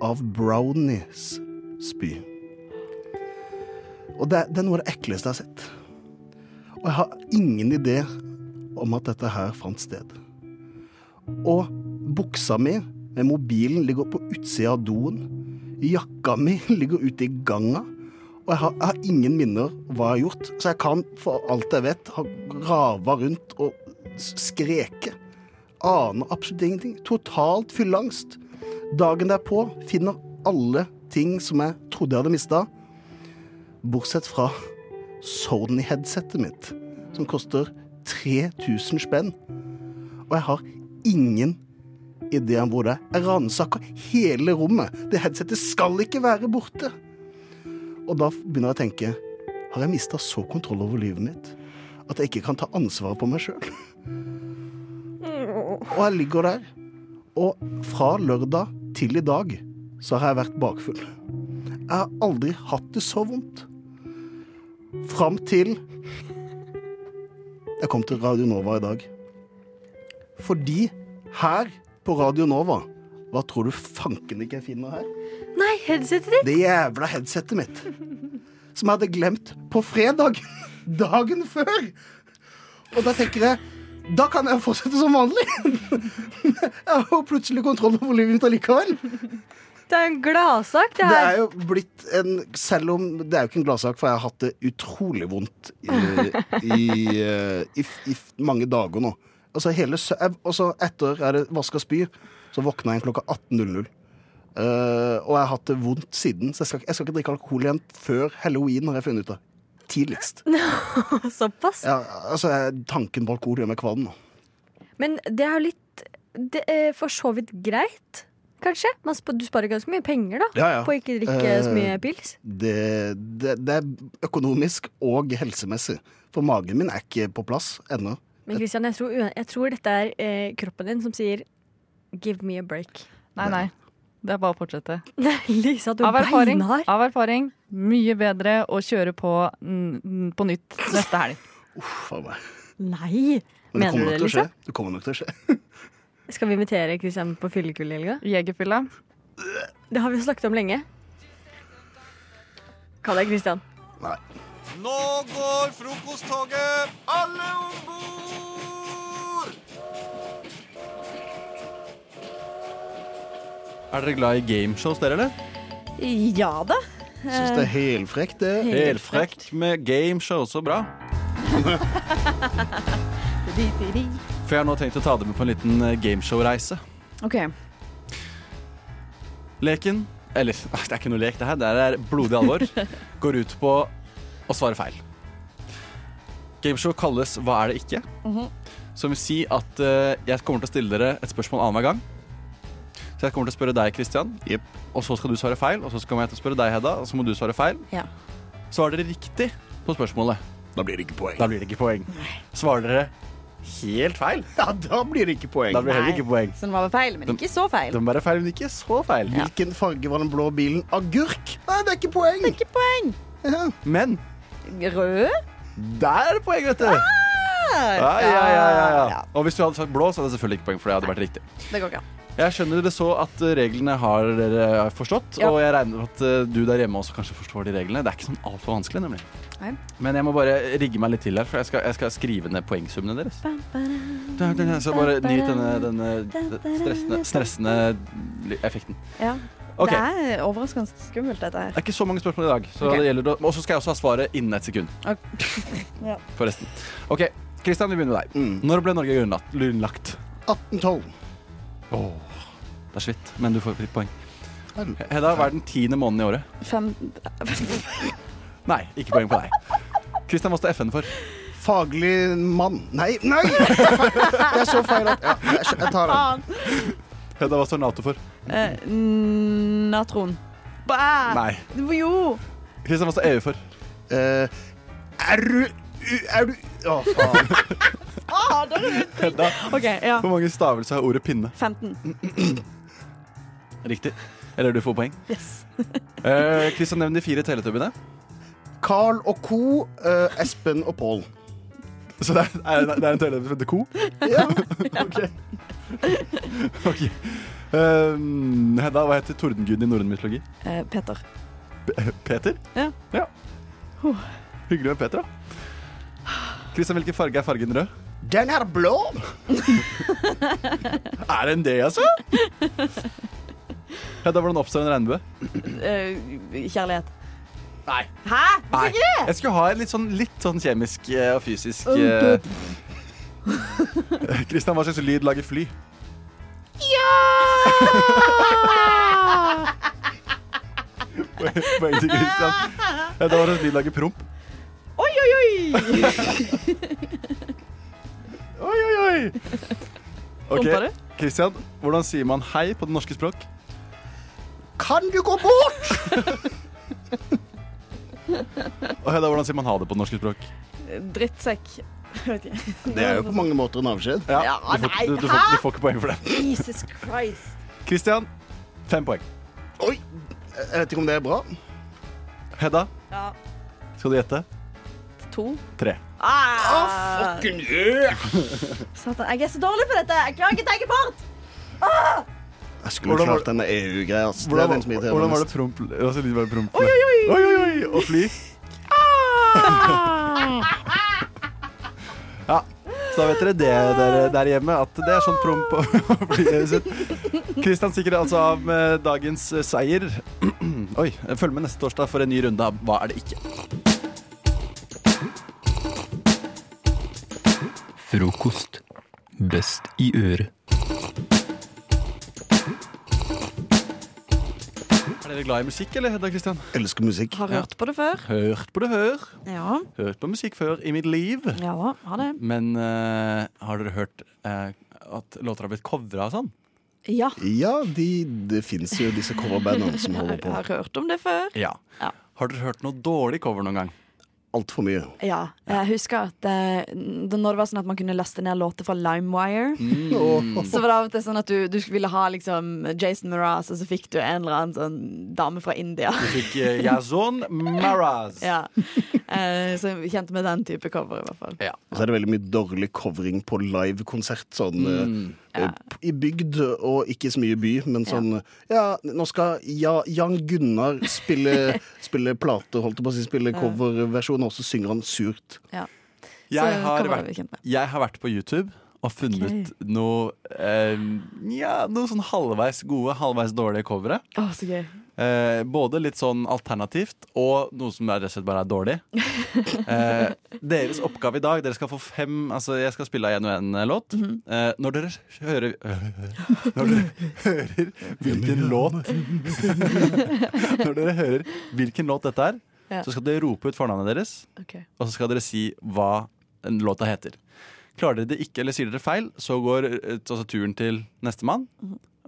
av brownies-spy. Og det, det er noe av det ekleste jeg har sett. Og jeg har ingen idé om at dette her fant sted. Og buksa mi med mobilen ligger på utsida av doen. Jakka mi [laughs] ligger ute i ganga. Og jeg har, jeg har ingen minner om hva jeg har gjort, så jeg kan for alt jeg vet ha grava rundt og skreke. Aner absolutt ingenting. Totalt fylleangst. Dagen derpå finner alle ting som jeg trodde jeg hadde mista, bortsett fra Sony-headsetet mitt, som koster 3000 spenn. Og jeg har ingen idé om hvor det er. Jeg ransaker hele rommet. Det headsetet skal ikke være borte. Og da begynner jeg å tenke Har jeg mista så kontroll over livet mitt at jeg ikke kan ta ansvaret på meg sjøl? Og jeg ligger der, og fra lørdag til i dag så har jeg vært bakfull. Jeg har aldri hatt det så vondt. Fram til jeg kom til Radio Nova i dag. Fordi her på Radio Nova Hva tror du fanken ikke jeg finner her? Nei, headsetet ditt! Det jævla headsetet mitt. Som jeg hadde glemt på fredag. [laughs] Dagen før. Og da tenker jeg Da kan jeg fortsette som vanlig. [laughs] Jeg har plutselig kontroll over livet mitt allikevel. Det er en gladsak, det Det er jo blitt en Selv om det er jo ikke en gladsak, for jeg har hatt det utrolig vondt i, i, eh, i, i mange dager nå. Altså hele sø... Altså etter jeg vaska spy, så våkna jeg klokka 18.00. Uh, og jeg har hatt det vondt siden, så jeg skal, jeg skal ikke drikke alkohol igjen før halloween, har jeg funnet ut av. Tidligst. [laughs] Såpass. Ja, altså, tanken på alkohol gjør meg kvalm. Men det er jo litt Det er for så vidt greit, kanskje? Man sp du sparer ganske mye penger da Ja, ja. på å ikke drikke så mye Eh, pils. Det, det, det er økonomisk og helsemessig. For magen min er ikke på plass ennå. Men Christian, jeg tror, jeg tror dette er eh, kroppen din som sier 'give me a break'. Nei, nei. Det er bare å fortsette. [laughs] Lisa, du Av er erfaring, av erfaring, mye bedre å kjøre på på nytt neste helg. Uff a meg. Nei! Men Mener du det, Lisa? Det kommer nok til å skje. [laughs] Skal vi invitere Kristian på fyllekull i helga? Jegerfylla. Det har vi snakket om lenge. Kall deg Kristian. Nei. Nå går frokosttoget! Alle om bord! Er dere glad i gameshows, dere, eller? Ja da. Syns det er helfrekt, det. Helt frekt med gameshow. Så bra. [laughs] For jeg har nå tenkt å ta dere med på en liten eh, gameshow-reise. OK. Leken Eller, nei, [laughs] det er ikke noe lek, det her. Det er blodig alvor. [laughs] Går ut på å svare feil. Gameshow kalles Hva er det ikke? Mhm. Som vil si at eh, jeg kommer til å stille dere et spørsmål annenhver gang. Så jeg kommer til å spørre deg, Christian, og så skal du svare feil. Og så kommer jeg til å spørre deg, Hedda, og så må du svare feil. Ja. Svarer dere riktig på spørsmålet, Da blir det ikke poeng. da blir det ikke poeng. Svarer dere helt feil, Ja, da blir det ikke poeng. da blir det heller ikke poeng. Så den var vel feil, men ikke så feil. Den var feil, men ikke så feil. Hvilken farge var den blå bilen? Agurk! Nei, det er ikke poeng! Det er ikke poeng. Men Rød? der er det poeng, vet du! Ja, ja, ja, ja, ja. Og hvis du hadde sagt blå, så hadde det selvfølgelig ikke poeng, for det hadde vært riktig. Det går ikke. Jeg skjønner det så at eh, reglene har dere forstått, Ja. og jeg regner med at eh, du der hjemme også kanskje forstår de reglene. Det er ikke sånn altfor vanskelig, nemlig. Nei. Men jeg må bare rigge meg litt til her, for jeg skal, jeg skal skrive ned poengsummene deres. Da- da- Jeg skal bare nyt denne, denne stressende, stressende effekten. Ja. Okay. Det er overraskende skummelt, dette her. Det er ikke så mange spørsmål i dag, så okay. det Og så skal jeg også ha svaret innen et sekund, [laughs] Ja. forresten. OK, Kristian, vi begynner med deg. Når ble Norge grunnlagt? grunnlagt? 1812. Åh, det er så men du får litt poeng. Hedda, hva er den tiende måneden i året? Fem [laughs] Nei, ikke poeng på deg. Kristian, hva står FN for? Faglig mann Nei, nei! [laughs] Det er så feil at ja, jeg, tar den. Hedda, hva står Nato for? eh, Natron. Bæ! Nei. Jo! Kristian, hva står EU for? Eh, er du Er du Å, faen. Ah, er Hedda, okay, ja. hvor mange stavelser har ordet pinne? 15. [clears throat] Riktig. Eller du får poeng. Yes. [laughs] Eh, Kristian, nevn de fire teletubbene. Carl og co. eh, Espen og Pål. Så det er, er, det er en teletubbe som heter Ko? Ja. [laughs] OK. okay. Um, Hedda, hva heter tordenguden i norrøn mytologi? Eh, Peter. P- Peter? Ja. Hyggelig med Peter, da. Kristian, hvilken farge er fargen rød? Den er blå. [laughs] Er den det, altså? Hedda, hvordan oppstår en regnbue? Eh, kjærlighet. Nei. Hæ? Nei. Det? Jeg skulle ha litt sånn, litt sånn kjemisk eh, og fysisk Oh, eh, Kristian, [laughs] hva slags lyd lager fly? [laughs] Poeng til Kristian. Hedda, hva slags lyd lager promp? Oi, oi, oi! [laughs] Oi, oi, oi! Ok, du? Kristian, hvordan sier man hei på det norske språk? Kan du gå bort? [laughs] Og Hedda, hvordan sier man ha det på norsk språk? Drittsekk. Vet ikke. Det er jo på mange måter en avskjed. Ja, Ja, du, får, nei, du, du, får, hæ? du får ikke poeng for det. Jesus Christ. Kristian, fem poeng. Oi, jeg vet ikke om det er bra. Hedda, Ja. skal du gjette? To. Tre. Ah! Fucking yeah! Satan, jeg er så dårlig på dette. Jeg klarer ikke å tenke fort. Ah! Jeg skulle Hvordan klart denne EU-greia. Hvordan, den som hvordan var det promp? Altså, lyd bare det promp. Oi, oi, oi. oi. Og fly. [laughs] Ja, så da vet dere det der, der hjemme, at det er sånn promp og [laughs] fly sitt. Kristian sikrer altså av med dagens eh, seier. [clears throat] Oi, følg med neste torsdag for en ny runde av Hva er det ikke? Frokost. Best i øret. Er dere glad i musikk, eller, Hedda Kristian? Elsker musikk. Har hørt på det før. Hørt på det før. Ja. Hørt på musikk før i mitt liv. Ja, har det. Men uh, har dere hørt uh, at låter har blitt covra og sånn? Ja. Ja, de, det fins jo disse coverbandene som holder Jeg på. har hørt om det før. Ja. Har dere hørt noe dårlig cover noen gang? Altfor mye. Ja. Jeg husker at eh, når det var sånn at man kunne laste ned låter fra LimeWire, Mm. så var det av og til sånn at du, du ville ha liksom Jason Mraz, og så fikk du en eller annen sånn dame fra India. Du fikk eh, Yazon Mraz. [laughs] Ja. Eh, så jeg kjente med den type cover, i hvert fall. Og så er det veldig mye dårlig covering på livekonsert. Sånn Mm. Eh, eh, i bygd og ikke så mye by, men sånn Ja, nå skal ja, Jan Gunnar spille, [laughs] spille plate, holdt jeg på å si, spille Ja. coverversjon, og så synger han surt. Ja. Jeg har, vært, jeg har vært på YouTube og funnet noe eh, Ja, noe sånn halvveis gode, halvveis dårlige covere. Å, så gøy. Eh, både litt sånn alternativt og noe som rett og slett bare er dårlig. [laughs] Eh, deres oppgave i dag Dere skal få fem Altså Jeg skal spille av en og en eh, låt. eh, når dere hører Når dere hører hvilken låt [laughs] Når dere hører hvilken låt dette er, så skal dere rope ut fornavnet deres. Og så skal dere si hva en låta heter. Klarer dere det ikke, eller sier dere feil, så går eh, altså, turen til nestemann.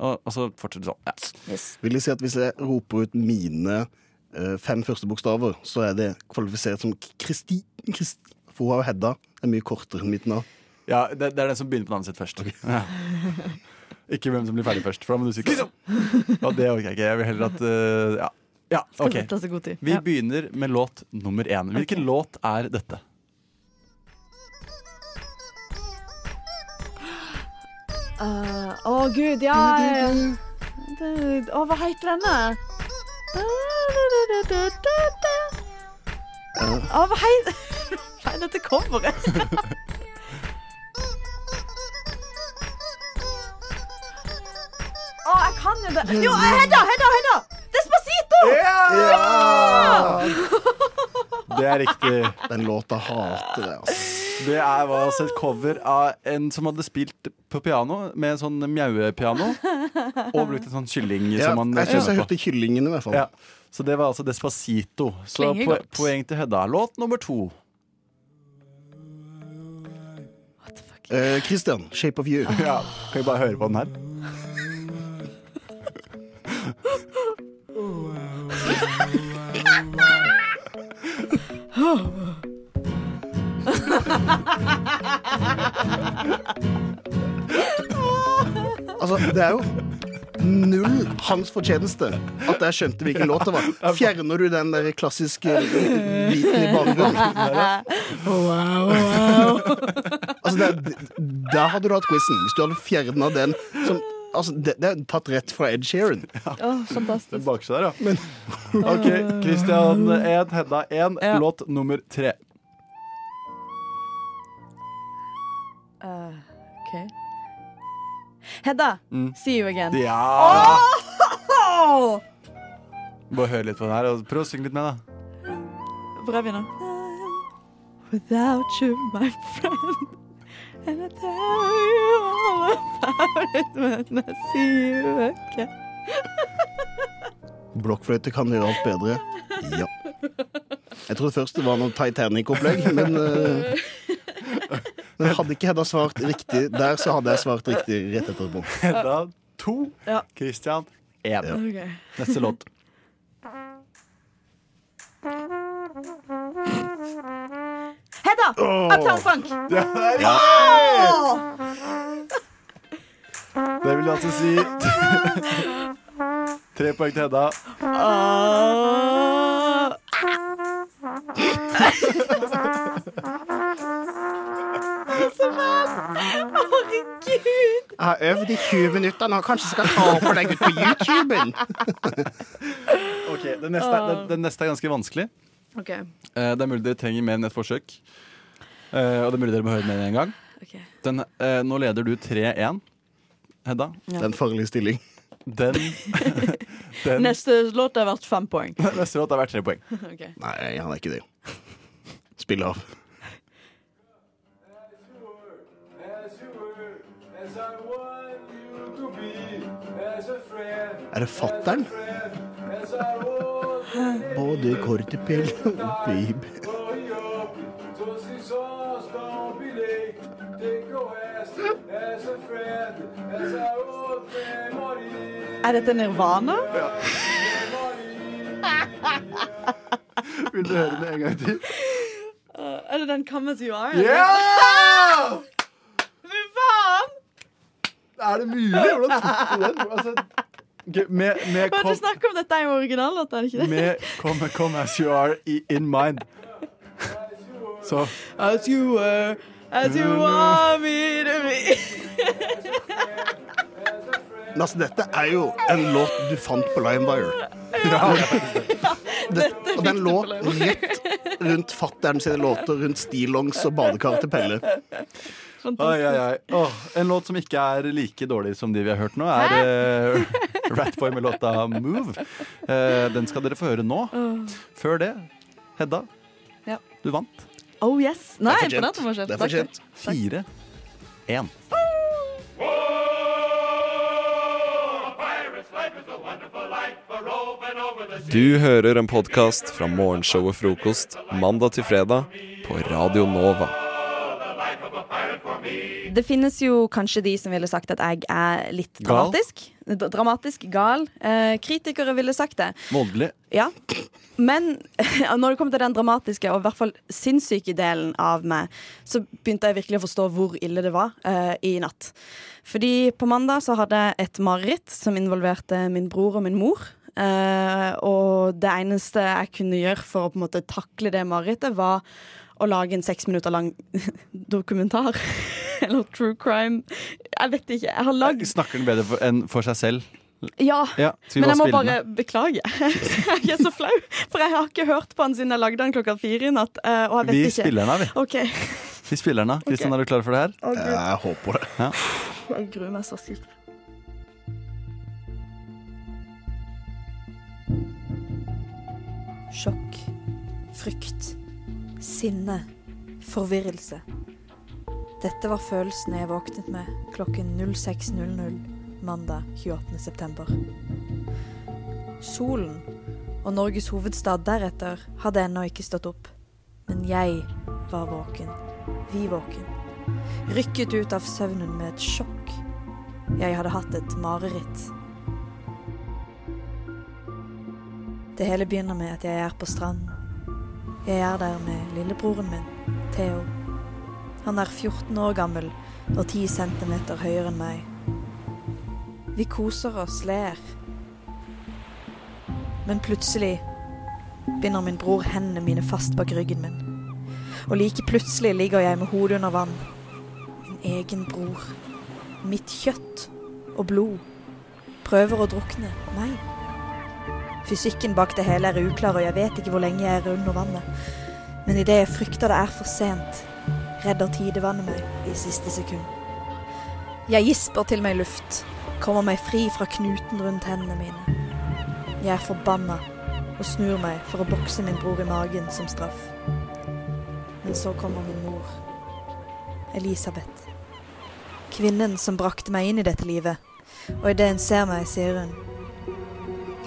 Og, og så fortsetter det sånn. Ja. Vil jeg si at hvis jeg roper ut mine eh, fem første bokstaver, så er det kvalifisert som Kristi... Kristi for hun har jo Hedda. Det er mye kortere enn mitt navn. Ja, det, det er den som begynner på navnet sitt først. Ja. Ikke hvem som blir ferdig først, for da må du si Kristian. Og det orker jeg ikke. Jeg vil heller at uh, Ja, ja ok. Vi begynner med låt nummer én. Hvilken låt er dette? Eh, Å, gud, ja. Å, oh, hva heter denne? Å, hva heter [laughs] Nei, dette coveret. Å, jeg kan jo det. Jo, Hedda, Hedda, Hedda! Despacito! Ja! Det er riktig. Den låta hater jeg, altså. Det er var altså et cover av en som hadde spilt på piano med en sånn mjauepiano. Og brukt en sånn kylling Ja, som man jeg syns jeg hørte kyllingen, i hvert fall. Ja. Så det var altså Despacito. Så po godt. poeng til Hedda. Låt nummer to. Eh, Christian, 'Shape of You'. Ja, Kan vi bare høre på den her? [laughs] [laughs] Altså, det er jo null hans fortjeneste at jeg skjønte hvilken låt det var. Fjerner du den der klassiske biten i bakgrunnen? Altså, der, der hadde du hatt quizen. Hvis du hadde fjerna den som Altså, det, det er tatt rett fra Ed Sheeran. Å, fantastisk. Den baksida der, ja. OK, Christian 1, Hedda 1, låt nummer tre. Uh, OK. Hedda, Mm. see you again. Ja! Oh! Bare hør litt på den her, og prøv å synge litt med, da. Hvor er vi nå? Without you, my friend And I tell you all about it when I see you again Blokkfløyte kan gjøre alt bedre. Ja. Jeg trodde først det var noe Titanic-opplegg, men eh, Men hadde ikke Hedda svart riktig der, så hadde jeg svart riktig rett etterpå. Hedda to, Ja. Christian én. Ja. Okay. Neste låt. Hedda! Oh. Uptown Funk! Det er Ja! Det vil altså si Tre poeng til Hedda. [laughs] [laughs] Åh. Så fælt! Herregud! Jeg har øvd i 20 minutter nå. Kanskje jeg skal ta opp og legge ut på YouTuben? Ok, den neste, er- den, den neste er ganske vanskelig. Ok. Eh, det er mulig dere trenger mer enn et forsøk. Eh, og det er mulig dere må høre med en gang. Okay. Den, eh, nå leder du 3-1, Hedda. Det er en farlig stilling. Den, [laughs] den Neste låt er verdt fem poeng. [laughs] Neste låt har vært tre poeng. [laughs] Okay. Nei, han er ikke det. Spill av. Er det fattern? Både kortepill og baby. Er dette Nirvana? Ja. Vil du høre den en gang til? Uh, er det den Come As You Are? Ja! Er det mulig? Hvordan tok du den? [laughs] Altså, ok, med, med, Hva er det snakk du om? Dette er jo originallåt, er det ikke det? med come, come As You Are i In Mind. Så As you were, as you want me to be. Men altså, dette er jo en låt du fant på Limewire. Det, og den lå rett rundt fattern sine låter, rundt stillongs og badekar til Pelle. Oi, oi, oi. Oh, en låt som ikke er like dårlig som de vi har hørt nå, er [laughs] uh, Ratboy med låta Move. Uh, den skal dere få høre nå. Før det, Hedda, Ja. du vant. Oh yes. Nei, Det er fortjent. Det er fortjent. Takk. Fire, én. Du hører en podkast fra morgenshow og Frokost mandag til fredag på Radio Nova. Det finnes jo kanskje de som ville sagt at jeg er litt dramatisk. Gal. Dramatisk, gal. Eh, kritikere ville sagt det. Voldelig. Ja. Men [laughs] når det kommer til den dramatiske og i hvert fall sinnssyke delen av meg, så begynte jeg virkelig å forstå hvor ille det var eh, i natt. Fordi på mandag så hadde jeg et mareritt som involverte min bror og min mor. Eh, og det eneste jeg kunne gjøre for å på en måte takle det marerittet, var å lage en seks minutter lang [laughs] dokumentar. [laughs] Eller true crime. Jeg vet ikke. Jeg har lagd Snakker den bedre for, enn for seg selv? Ja, Ja, men jeg må bare beklage. [laughs] jeg er så flau, for jeg har ikke hørt på han siden jeg lagde den klokka fire i natt. eh, Og jeg vet Vi ikke. spiller den av, vi. Okay. Vi spiller den av. Kristian, er du klar for det her? Å, Jeg håper det. Ja. Jeg gruer meg så sykt. Sjokk, frykt, sinne, forvirrelse. Dette var følelsen jeg våknet med klokken 06.00 mandag 28. september. Solen og Norges hovedstad deretter hadde ennå ikke stått opp. Men jeg var våken. Vi våken. Rykket ut av søvnen med et sjokk. Jeg hadde hatt et mareritt. Det hele begynner med at jeg er på stranden. Jeg er der med lillebroren min, Theo. Han er 14 år gammel og 10 centimeter høyere enn meg. Vi koser oss, ler. Men plutselig binder min bror hendene mine fast bak ryggen min. Og like plutselig ligger jeg med hodet under vann. Min egen bror. Mitt kjøtt og blod prøver å drukne meg. Fysikken bak det hele er uklar, og jeg vet ikke hvor lenge jeg er under vannet. Men idet jeg frykter det er for sent, redder tidevannet meg i siste sekund. Jeg gisper til meg luft, kommer meg fri fra knuten rundt hendene mine. Jeg er forbanna og snur meg for å bokse min bror i magen som straff. Men så kommer min mor, Elisabeth. Kvinnen som brakte meg inn i dette livet. Og idet hun ser meg, sier hun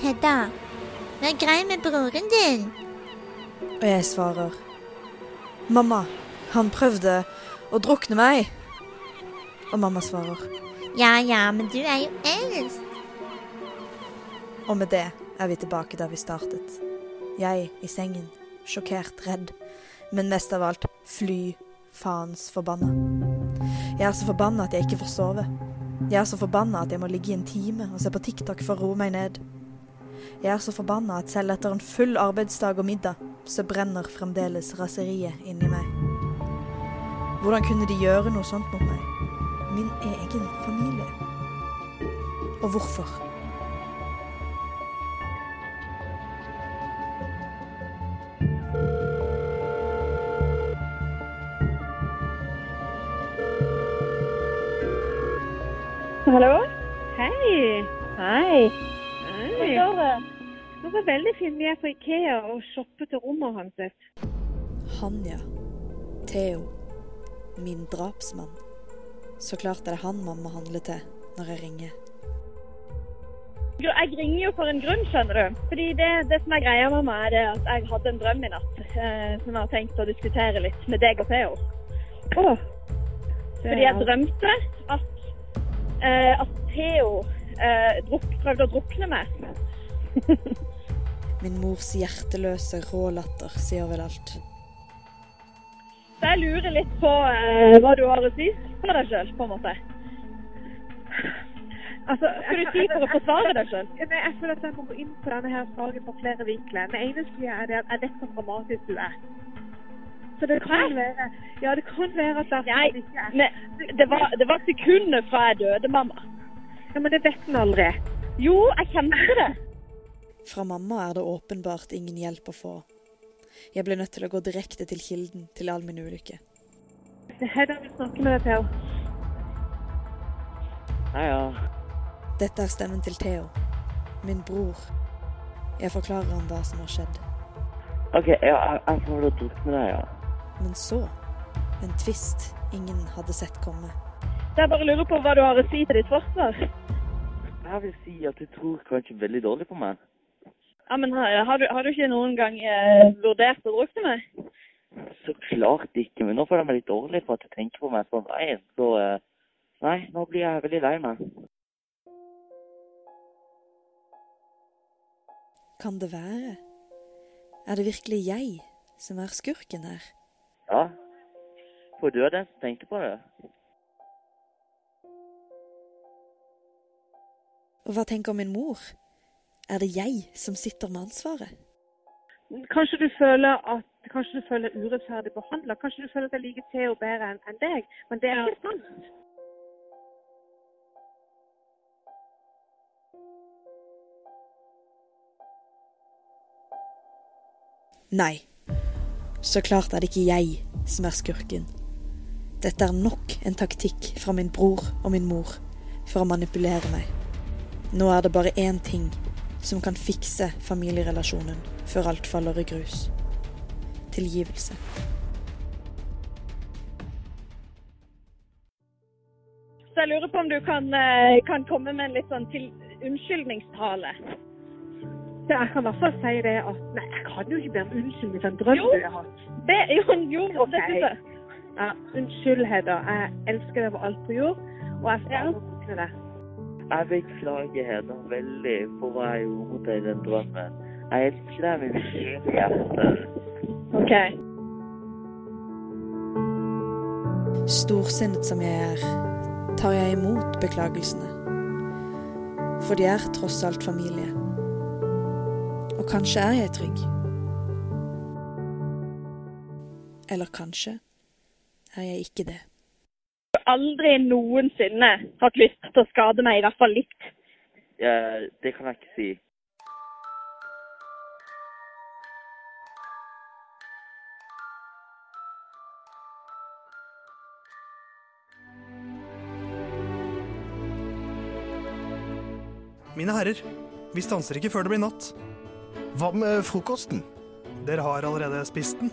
Hedda, vær grei med broren din. Og jeg svarer Mamma, han prøvde å drukne meg. Og mamma svarer Ja ja, men du er jo eldst. Og med det er vi tilbake der vi startet. Jeg i sengen, sjokkert, redd, men mest av alt fly faens forbanna. Jeg er så forbanna at jeg ikke får sove. Jeg er så forbanna at jeg må ligge i en time og se på TikTok for å roe meg ned. Jeg er så forbanna at selv etter en full arbeidsdag og middag, så brenner fremdeles raseriet inni meg. Hvordan kunne de gjøre noe sånt mot meg? Min egen familie. Og hvorfor? Hallo? Hei. Hei. Hvordan det? var veldig fint. Vi er på Ikea og shopper til rommet hans. Hanja. Theo. Min drapsmann. Så klart er det han mamma handler til når jeg ringer. Jeg ringer jo for en grunn, skjønner du. Fordi det, det som er greia med meg, er det at jeg hadde en drøm i natt eh, som jeg har tenkt å diskutere litt med deg og Theo. Fordi jeg drømte at, eh, at Theo eh, druk, prøvde å drukne meg. [laughs] Min mors hjerteløse rålatter sier vel alt. Så jeg lurer litt på eh, hva du har å si for deg sjøl, på en måte. Altså, Skal du si for å forsvare deg sjøl? Jeg føler at jeg må gå inn på denne her saken på flere vinkler. Det eneste er det at jeg vet hvor dramatisk du er. Så det kan være Ja, det kan være at det Nei, ikke er men det var, det var sekundet fra jeg døde, mamma. Ja, Men det vet en aldri. Jo, jeg kjente det. [laughs] Fra mamma er det åpenbart ingen hjelp å få. Jeg ble nødt til å gå direkte til kilden til all min ulykke. Hedda vil snakke med deg, Theo. Hei, ja. Dette er stemmen til Theo. Min bror. Jeg forklarer ham hva som har skjedd. OK, ja, jeg, får det å med deg, ja. Men så en tvist ingen hadde sett komme. Jeg bare lurer på hva du har å si til ditt forsvar. Jeg vil si at du tror kanskje veldig dårlig på meg. Ja, men har, har, du, har du ikke noen gang eh, vurdert å drukne meg? Så klart ikke, men nå føler jeg meg litt dårlig for at du tenker på meg sånn veien. Så eh, nei, nå blir jeg veldig lei meg. Kan det være? Er det virkelig jeg som er skurken her? Ja. For du er den som tenker på det. Hva tenker min mor? Er det jeg som sitter med ansvaret? Kanskje du føler at Kanskje du føler urettferdig behandla. Kanskje du føler at jeg liker Theo bedre enn enn deg. Men det er ikke sant. Nei. Så klart er det ikke jeg som er skurken. Dette er nok en taktikk fra min bror og min mor for å manipulere meg. Nå er det bare én ting som kan fikse familierelasjonen før alt faller i grus. Tilgivelse. Så jeg lurer på om du kan, eh, kan komme med en litt sånn til unnskyldningstale. Så jeg kan i hvert fall si det at Nei, jeg kan jo ikke be om unnskyldning for en drøm Jo. du har hatt. Det, jo, jo, okay. det synes jeg. Ja, unnskyld, Hedda. Jeg elsker deg over alt på jord, og jeg skal ja. drukne deg. Jeg beklager henne veldig for hva jeg gjorde mot deg i den drømmen. Jeg elsker deg med hele hjertet. OK. Storsinnet som jeg er, tar jeg imot beklagelsene. For de er tross alt familie. Og kanskje er jeg trygg. Eller kanskje er jeg ikke det. Aldri noensinne hatt lyst til å skade meg, i hvert fall litt. Eh, det kan jeg ikke si. Mine herrer, vi stanser ikke før det blir natt. Hva med frokosten? Dere har allerede spist den.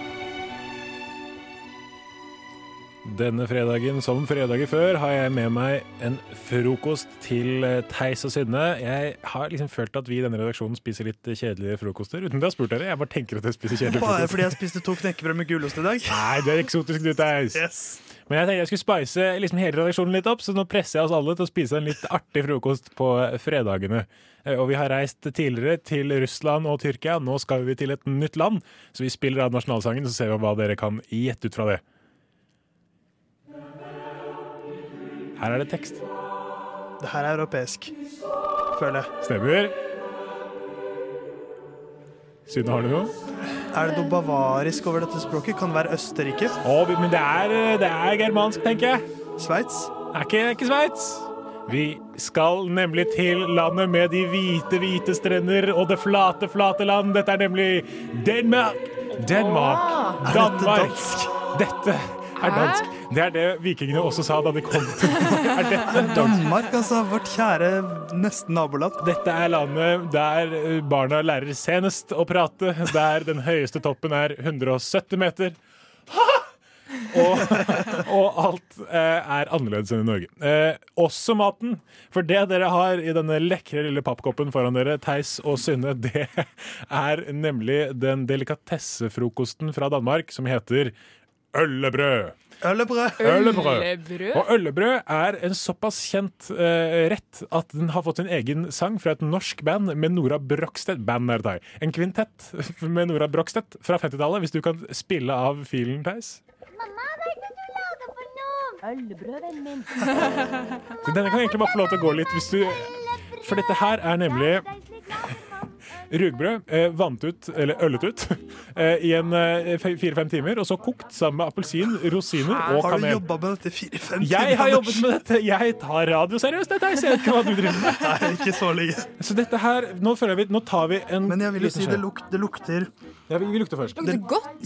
Denne fredagen, som fredager før, har jeg med meg en frokost til eh, Theis og Synne. Jeg har liksom følt at vi i denne redaksjonen spiser litt kjedelige frokoster, uten at jeg har spurt dere. Jeg bare tenker at jeg spiser kjedelige Bare fordi jeg spiste to knekkebrød med gulost i dag. Nei, det er eksotisk, du, Theis. Men jeg tenkte jeg skulle spice liksom hele redaksjonen litt opp, så nå presser jeg oss alle til å spise en litt artig frokost på fredagene. Eh, Og vi har reist tidligere til Russland og Tyrkia. Nå skal vi til et nytt land, så vi spiller av nasjonalsangen, så ser vi hva dere kan gjette ut fra det. Her er det tekst. Det her er europeisk, føler jeg. Stemmer. Synne, har du noe? Er det noe bavarisk over dette språket? Kan det være Østerrike? Oh, men det er, det er germansk, tenker jeg. Sveits? Er ikke, ikke Sveits. Vi skal nemlig til landet med de hvite, hvite strender og det flate, flate land. Dette er nemlig Denmark. Denmark. Er dette Danmark. dansk? Dette er dansk. Det er det vikingene også sa da de kom til [laughs] Er dette? Danmark, altså. Vårt kjære nesten naboland. Dette er landet der eh, barna lærer senest å prate, der den høyeste toppen er 170 meter. Og, og alt eh, er annerledes enn i Norge. Eh, også maten. For det dere har i denne lekre lille pappkoppen foran dere, Theis og Synne, det er nemlig den delikatessefrokosten fra Danmark som heter øllebrød. Øllebrød. Øllebrød. Øllebrød. Og øllebrød er en såpass kjent uh, rett at den har fått sin egen sang fra et norsk band med Nora Brokstedt. Band er det, En kvintett [laughs] med Nora Brokstedt fra 50-tallet. Hvis du kan spille av filen, Theis. Øllebrød, min. Så Denne kan egentlig bare få lov til å gå litt hvis du For dette her er nemlig rugbrød eh, vant ut, eller øllet ut, [laughs] eh, i en eh, fe- fire-fem timer, og så kokt sammen med appelsin, rosiner og Har du kanel. jobba med dette i fire-fem Jeg har jobbet med dette! Jeg tar radio seriøst, dette! Jeg ser ikke hva du driver med. [laughs] Nei, ikke så lenge. Så dette her, nå føler jeg vi, nå tar vi en Men jeg vil jo si det, luk, det lukter Ja, vi, vi lukter først. Det,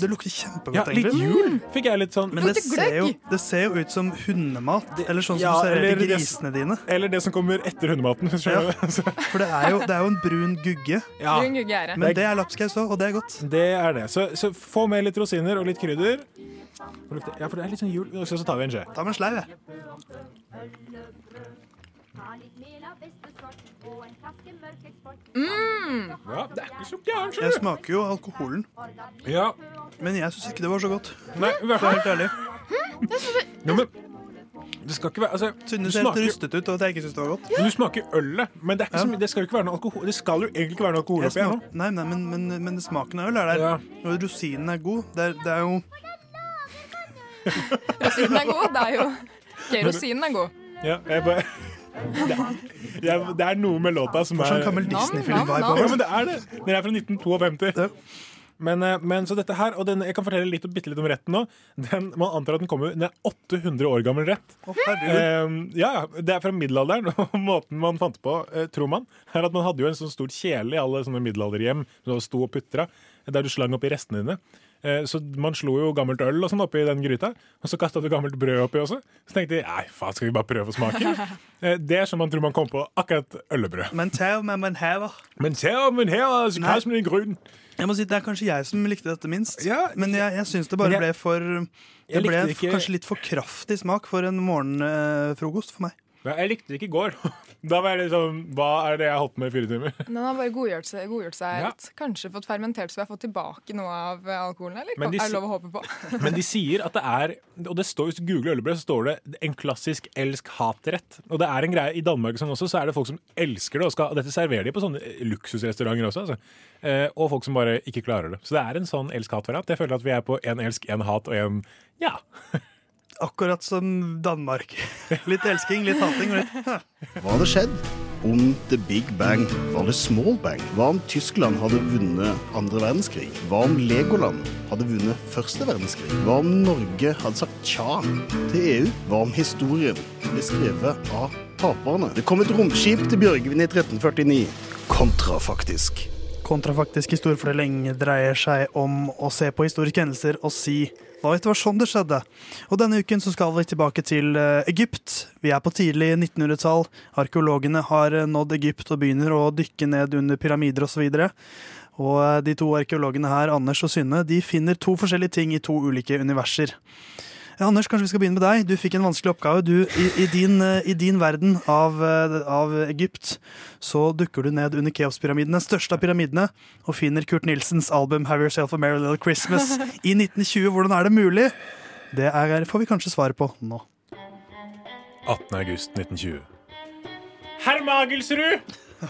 det lukter kjempegodt, Ja, litt jul fikk jeg litt sånn. Men det ser, jo, det ser jo ut som hundemat, eller sånn som Ja, du ser eller grisene dine. Eller det som kommer etter hundematen. Ja. [laughs] For det er, jo, det er jo en brun gugge. Ja. Brun. Men det er lapskaus òg, og det er godt. Det er det. Så, så få med litt rosiner og litt krydder. Ja, for det er litt sånn jul. Og så så tar vi en skje. Ta med en sleiv, jeg. Mm. Ja, det er ikke så gærent. Jeg smaker jo alkoholen. Ja. Men jeg syns ikke det var så godt. Nei, i hvert fall. helt ærlig. Jo, men det skal ikke være altså, Synne ser helt smaker- rustet ut, og at jeg ikke syns det var godt. Men du smaker ølet, men det, er ikke så, mye- det skal jo ikke være noe alkohol. Det skal jo egentlig ikke være noe alkohol Jeg oppi her nå. smak, nei, nei, men, men, men smaken av øl er der. Og rosinen er god. Det er, det er jo [laughs] Rosinen er god. Det er jo Ok, rosinen er god. Ja, jeg bare [laughs] det er, jeg, det er noe med låta som er sånn gammel Disney-film-vibe Ja, men det er det. Den er fra 1952. Men, eh, men så dette her, og den, jeg kan fortelle litt, bitte litt om retten nå. Den, man antar at den kommer, den er 800 år gammel rett. Oh. Eh, ja, ja, Det er fra middelalderen, [laughs] og måten man fant på, eh, tror man, er at man hadde jo en sånn stor kjele i alle sånne middelalderhjem som sto og putra, der du slang oppi restene dine. Eh, Så man slo jo gammelt øl og sånn oppi den gryta, og så kasta du gammelt brød oppi også. Så tenkte de nei, faen, skal vi bare prøve å smake? [laughs] Eh, Det er som man tror man kom på akkurat øllebrød. Men tau, men, men hever. Men tau, men hever, så kast med den. Jeg må si Det er kanskje jeg som likte dette minst. men jeg, jeg syns det bare jeg- ble for Det ble ikke- kanskje litt for kraftig smak for en morgenfrokost for meg. Jeg likte det ikke i går. [laughs] Da var jeg liksom Hva er det jeg har holdt på med i fire timer? Den har bare godgjort seg, godgjort seg Ja. litt. Kanskje fått fermentert så vi har fått tilbake noe av alkoholen, eller? Men de er det lov å håpe på? [laughs] Men de sier at det er Og det står, Hvis du googler ølbrød, så står det en klassisk elsk-hat-rett. Og det er en greie I Danmark sånn også, så er det folk som elsker det. Og, skal, og dette serverer de på sånne luksusrestauranter også. Altså. Eh, og folk som bare ikke klarer det. Så det er en sånn elsk-hat-variant. Jeg føler at vi er på én elsk, én hat og én ja. [laughs] Akkurat som Danmark. [laughs] Litt elsking, litt hating og litt [laughs] Hva hadde skjedd om The Big Bang var det Small Bang? Hva om Tyskland hadde vunnet andre verdenskrig? Hva om Legoland hadde vunnet første verdenskrig? Hva om Norge hadde sagt tja til EU? Hva om historien ble skrevet av taperne? Det kom et romskip til Bjørgvin i 1349. Kontrafaktisk. Kontrafaktisk historiefortelling dreier seg om å se på historiske hendelser og si vet du hva sånn det skjedde? Og denne uken så skal vi tilbake til eh, Egypt. Vi er på tidlig 1900-tall. Arkeologene har eh, nådd Egypt og begynner å dykke ned under pyramider osv. Og, og eh, de to arkeologene her, Anders og Synne, de finner to forskjellige ting i to ulike universer. Ja, Anders, kanskje vi skal begynne med deg. Du fikk en vanskelig oppgave. Du, i, i, din, eh, I din verden av, eh, av Egypt så dukker du ned under Keops-pyramiden, den største av pyramidene, og finner Kurt Nilsens album 'Have Yourself a Merry Little Christmas' i 1920. Hvordan er det mulig? Det er, får vi kanskje svaret på nå. 18. august 1920. Herr Magelsrud!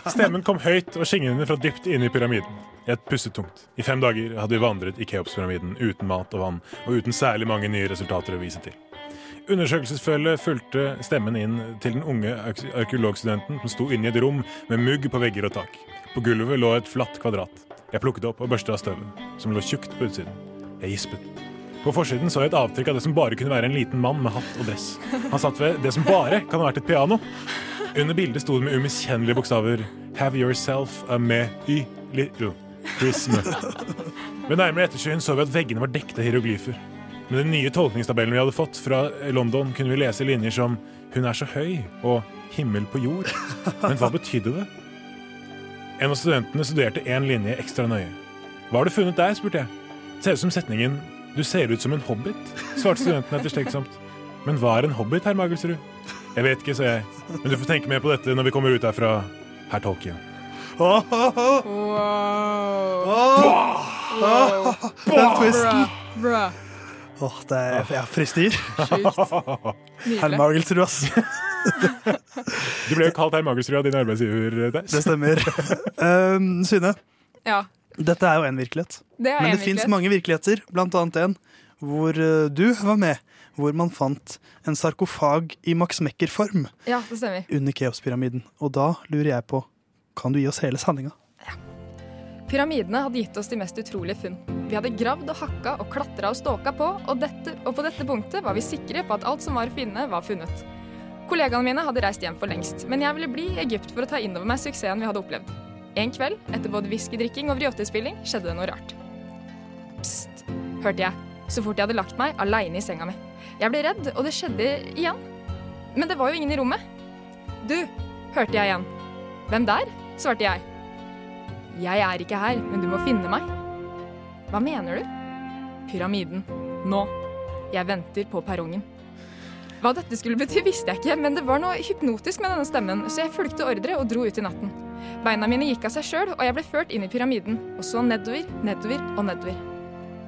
Stemmen kom høyt og skingrende fra dypt inne i pyramiden. Jeg pustet tungt. I fem dager hadde vi vandret i Keops-pyramiden uten mat og vann, og uten særlig mange nye resultater å vise til. Undersøkelsesfølget fulgte stemmen inn til den unge arkeologstudenten som sto inne i et rom med mugg på vegger og tak. På gulvet lå et flatt kvadrat. Jeg plukket opp og børstet av støvet, som lå tjukt på utsiden. Jeg gispet. På forsiden så jeg et avtrykk av det som bare kunne være en liten mann med hatt og dress. Han satt ved det som bare kan ha vært et piano. Under bildet sto det med umiskjennelige bokstaver Have yourself a merry little Ved nærmere ettersyn så vi at veggene var dekket av hieroglyfer. Med den nye tolkningstabellen vi hadde fått fra London, kunne vi lese linjer som 'Hun er så høy' og 'Himmel på jord'. Men hva betydde det? En av studentene studerte én linje ekstra nøye. Hva har du funnet der? spurte jeg. Ser ut som setningen 'Du ser ut som en hobbit', svarte studenten etterstenksomt. Men hva er en hobbit, herr Magelsrud? Jeg vet ikke, sa jeg. Men du får tenke mer på dette når vi kommer ut herfra, herr Tolkien. Den twisten. Bra. Åh, det er, ja, frister. Herr Magelsrud, ass. Du ble jo kalt herr Magelsrud av din arbeidsgiver. Theis. Det stemmer. Um, Synne, Ja. dette er jo en virkelighet. Det er Men en det fins mange virkeligheter, blant annet en hvor uh, du var med. Hvor man fant en sarkofag i Max Mekker-form Ja, under Keops-pyramiden. Og da lurer jeg på, kan du gi oss hele sanninga? Pyramidene hadde gitt oss de mest utrolige funn. Vi hadde gravd og hakka og klatra og ståka på, og, dette, og på dette punktet var vi sikre på at alt som var å finne, var funnet. Kollegaene mine hadde reist hjem for lengst, men jeg ville bli i Egypt for å ta innover meg suksessen vi hadde opplevd. En kveld, etter både whiskydrikking og vriotespilling, skjedde det noe rart. Psst, hørte jeg, så fort jeg hadde lagt meg aleine i senga mi. Jeg ble redd, og det skjedde igjen. Men det var jo ingen i rommet. Du, hørte jeg igjen. Hvem der? Svarte jeg. Jeg er ikke her, men du må finne meg. Hva mener du? Pyramiden. Nå. Jeg venter på perrongen. Hva dette skulle bety, visste jeg ikke, men det var noe hypnotisk med denne stemmen, så jeg fulgte ordre og dro ut i natten. Beina mine gikk av seg sjøl, og jeg ble ført inn i pyramiden, og så nedover, nedover og nedover.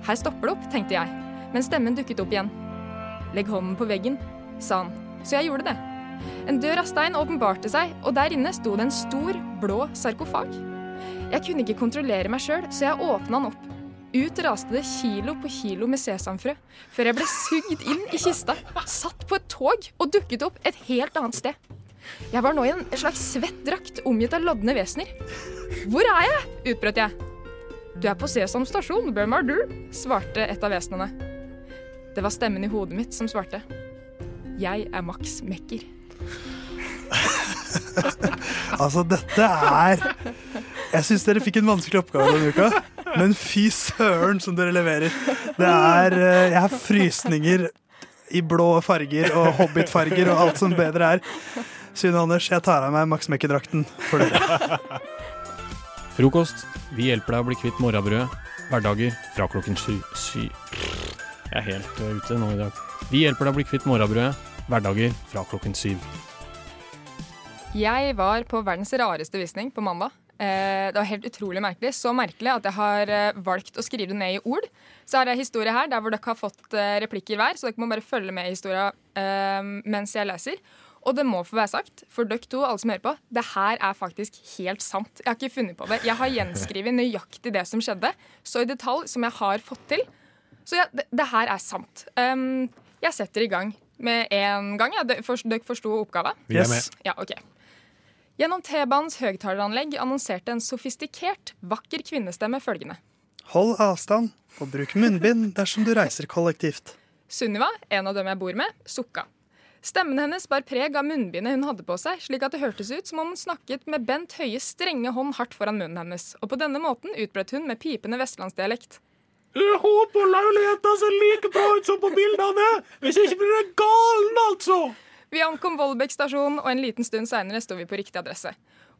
Her stopper det opp, tenkte jeg, men stemmen dukket opp igjen. Legg hånden på veggen, sa han, så jeg gjorde det. En dør av stein åpenbarte seg, og der inne sto det en stor, blå sarkofag. Jeg kunne ikke kontrollere meg sjøl, så jeg åpna den opp. Ut raste det kilo på kilo med sesamfrø, før jeg ble sugd inn i kista, satt på et tog og dukket opp et helt annet sted. Jeg var nå i en slags svett drakt omgitt av lodne vesener. Hvor er jeg? utbrøt jeg. Du er på Sesam stasjon, hvem er du? svarte et av vesenene. Det var stemmen i hodet mitt som svarte. Jeg er Max Mekker. [laughs] Altså, dette er Jeg syns dere fikk en vanskelig oppgave denne uka, men fy søren som dere leverer. Det er eh, Jeg har frysninger i blå farger og hobbitfarger og alt som bedre er. Synne Anders, jeg tar av meg Max Mekke-drakten for dere. Frokost. Vi hjelper deg å bli kvitt morrabrødet. Hverdager fra klokken syv. Sy. Jeg er helt eh, ute nå i dag. Vi hjelper deg å bli kvitt morrabrødet. Hverdager fra klokken syv. Jeg var på verdens rareste visning på mandag. Eh, det var helt utrolig merkelig. Så merkelig at jeg har eh, valgt å skrive det ned i ord. Så har jeg historie her der hvor dere har fått eh, replikker hver, så dere må bare følge med i historia mens jeg leser. Og det må få være sagt, for dere to, alle som hører på, det her er faktisk helt sant. Jeg har ikke funnet på det. Jeg har gjenskrevet nøyaktig det som skjedde, så i detalj som jeg har fått til. Så ja, det, det her er sant. Um, jeg setter i gang med en gang. Ja. Dere forsto oppgaven? Vi med. Ja, ok. Gjennom T-banens høyttaleranlegg annonserte en sofistikert, vakker kvinnestemme følgende. Hold avstand, og bruk munnbind dersom du reiser kollektivt. Sunniva, en av dem jeg bor med, sukka. Stemmen hennes bar preg av munnbindet hun hadde på seg, slik at det hørtes ut som om hun snakket med Bent Høies strenge hånd hardt foran munnen hennes, og på denne måten utbrøt hun med pipende vestlandsdialekt. Jeg håper leiligheten ser like bra ut som på bildene! Hvis ikke blir det galen, altså! Vi ankom Vollbekk stasjon, og en liten stund seinere sto vi på riktig adresse.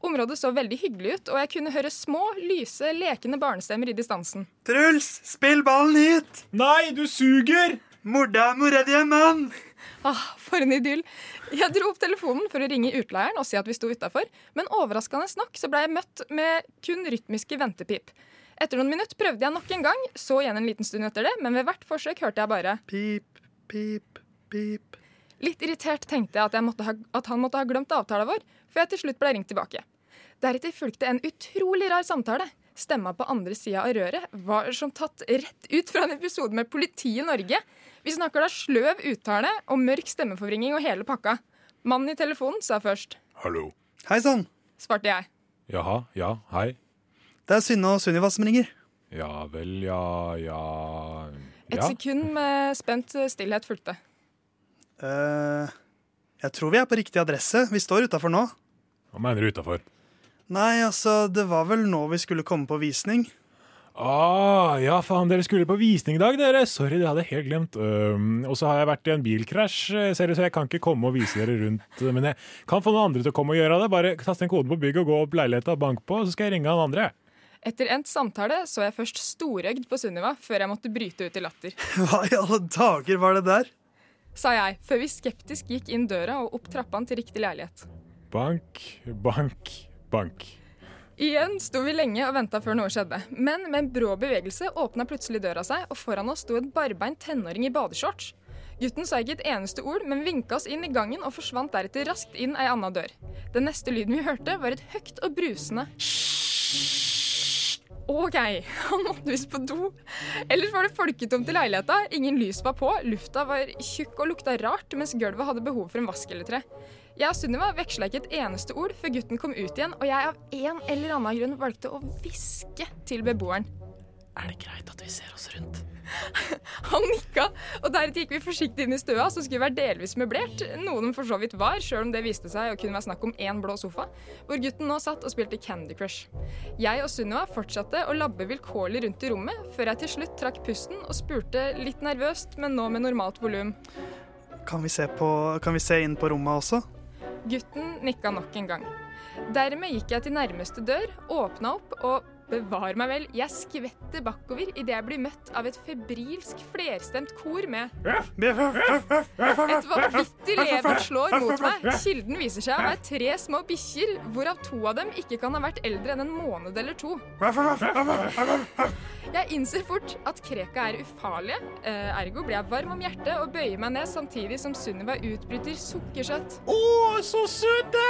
Området så veldig hyggelig ut, og jeg kunne høre små, lyse, lekende barnestemmer i distansen. Truls, spill ballen hit! Nei, du suger! Morda, mora di er mann! Ah, for en idyll. Jeg dro opp telefonen for å ringe utleieren og si at vi sto utafor, men overraskende nok så ble jeg møtt med kun rytmiske ventepip. Etter noen minutter prøvde jeg nok en gang, så igjen en liten stund etter det, men ved hvert forsøk hørte jeg bare Pip, pip, pip. Litt irritert tenkte jeg at, jeg måtte ha, at han måtte ha glemt avtalen vår, før jeg til slutt ble ringt tilbake. Deretter fulgte en utrolig rar samtale. Stemma på andre sida av røret var som tatt rett ut fra en episode med Politiet Norge. Vi snakker da sløv uttale og mørk stemmeforvringing og hele pakka. Mannen i telefonen sa først Hallo. Hei sann, svarte jeg. Jaha, ja, hei. Det er Synne og Sunniva som ringer. Ja vel, ja, ja Et sekund med spent stillhet fulgte. Uh, jeg tror vi er på riktig adresse. Vi står utafor nå. Hva mener du utafor? Nei, altså, det var vel nå vi skulle komme på visning. Ah, ja, faen, dere skulle på visning i dag, dere. Sorry, det hadde jeg helt glemt. Um, og så har jeg vært i en bilkrasj, eh, ser så jeg kan ikke komme og vise dere rundt. eh, Men jeg kan få noen andre til å komme og gjøre det. Bare tast en kode på bygget og gå opp leiligheta og bank på, så skal jeg ringe han andre. Etter endt samtale så jeg først storøgd på Sunniva før jeg måtte bryte ut i latter. [laughs] Hva i alle dager var det der? Sa jeg, før vi skeptisk gikk inn døra og opp trappene til riktig leilighet. Bank, bank, bank. Igjen sto vi lenge og venta før noe skjedde. Men med en brå bevegelse åpna plutselig døra seg, og foran oss sto en barbeint tenåring i badeshorts. Gutten sa ikke et eneste ord, men vinka oss inn i gangen og forsvant deretter raskt inn ei anna dør. Den neste lyden vi hørte, var et høyt og brusende OK, [laughs] han måtte visst på do. Ellers var det folketomt i leiligheta, ingen lys var på, lufta var tjukk og lukta rart, mens gulvet hadde behov for en vask eller tre. Jeg og Sunniva veksla ikke et eneste ord før gutten kom ut igjen, og jeg av en eller annen grunn valgte å hviske til beboeren. Er det greit at vi ser oss rundt? [laughs] Han nikka, og deretter gikk vi forsiktig inn i stua, som skulle være delvis møblert, noe den for så vidt var, sjøl om det viste seg å kunne være snakk om én blå sofa, hvor gutten nå satt og spilte Candy Crush. Jeg og Sunniva fortsatte å labbe vilkårlig rundt i rommet, før jeg til slutt trakk pusten og spurte litt nervøst, men nå med normalt volum. Kan vi, se på, kan vi se inn på rommet også? Gutten nikka nok en gang. Dermed gikk jeg til nærmeste dør, åpna opp og bevar meg vel, jeg skvetter bakover idet jeg blir møtt av et febrilsk flerstemt kor med Et vanvittig lever slår mot meg. Kilden viser seg å være tre små bikkjer, hvorav to av dem ikke kan ha vært eldre enn en måned eller to. Jeg innser fort at kreka er ufarlige, eh, ergo blir jeg varm om hjertet og bøyer meg ned samtidig som Sunniva utbryter sukkersøtt. Å, så søte!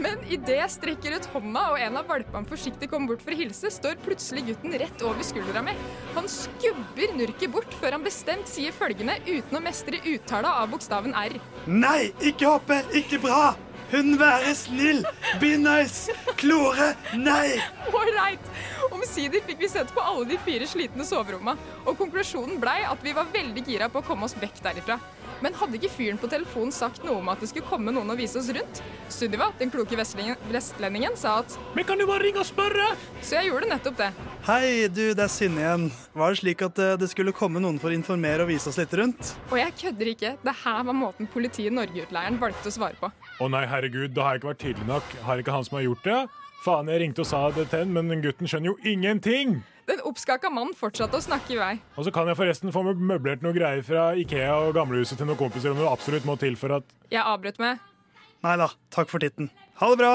Men idet jeg strekker ut hånda og en av valpene forsiktig kommer bort for å hilse, står plutselig gutten rett over skuldra mi. Han skubber nurket bort før han bestemt sier følgende uten å mestre uttala av bokstaven R. Nei, ikke hoppe! Ikke bra! Hun være snill! Be nice! Klore! Nei! Ålreit! Omsider fikk vi sett på alle de fire slitne soverommene, og konklusjonen blei at vi var veldig gira på å komme oss vekk derifra. Men hadde ikke fyren på telefonen sagt noe om at det skulle komme noen og vise oss rundt? Sunniva, den kloke vestlendingen, vestlendingen, sa at Men kan du bare ringe og spørre? Så jeg gjorde nettopp det. Hei, du, det er Synne igjen. Var det slik at eh, det skulle komme noen for å informere og vise oss litt rundt? Og jeg kødder ikke. Det her var måten Politiet Norge-utleieren valgte å svare på. Å nei, herregud, da har jeg ikke vært tydelig nok. Har ikke han som har gjort det? Faen, jeg ringte og sa det til han, men gutten skjønner jo ingenting! Den oppskaka mannen fortsatte å snakke i vei. Og så kan jeg forresten få møblert noe greier fra Ikea og gamlehuset til noen kompiser om du absolutt må til for at Jeg avbrøt med Nei da, takk for titten. Ha det bra!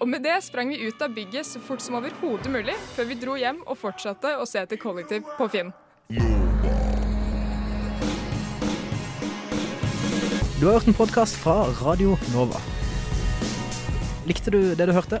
Og med det sprang vi ut av bygget så fort som overhodet mulig, før vi dro hjem og fortsatte å se etter kollektiv på Finn. Du har hørt en podkast fra Radio Nova. Likte du det du hørte?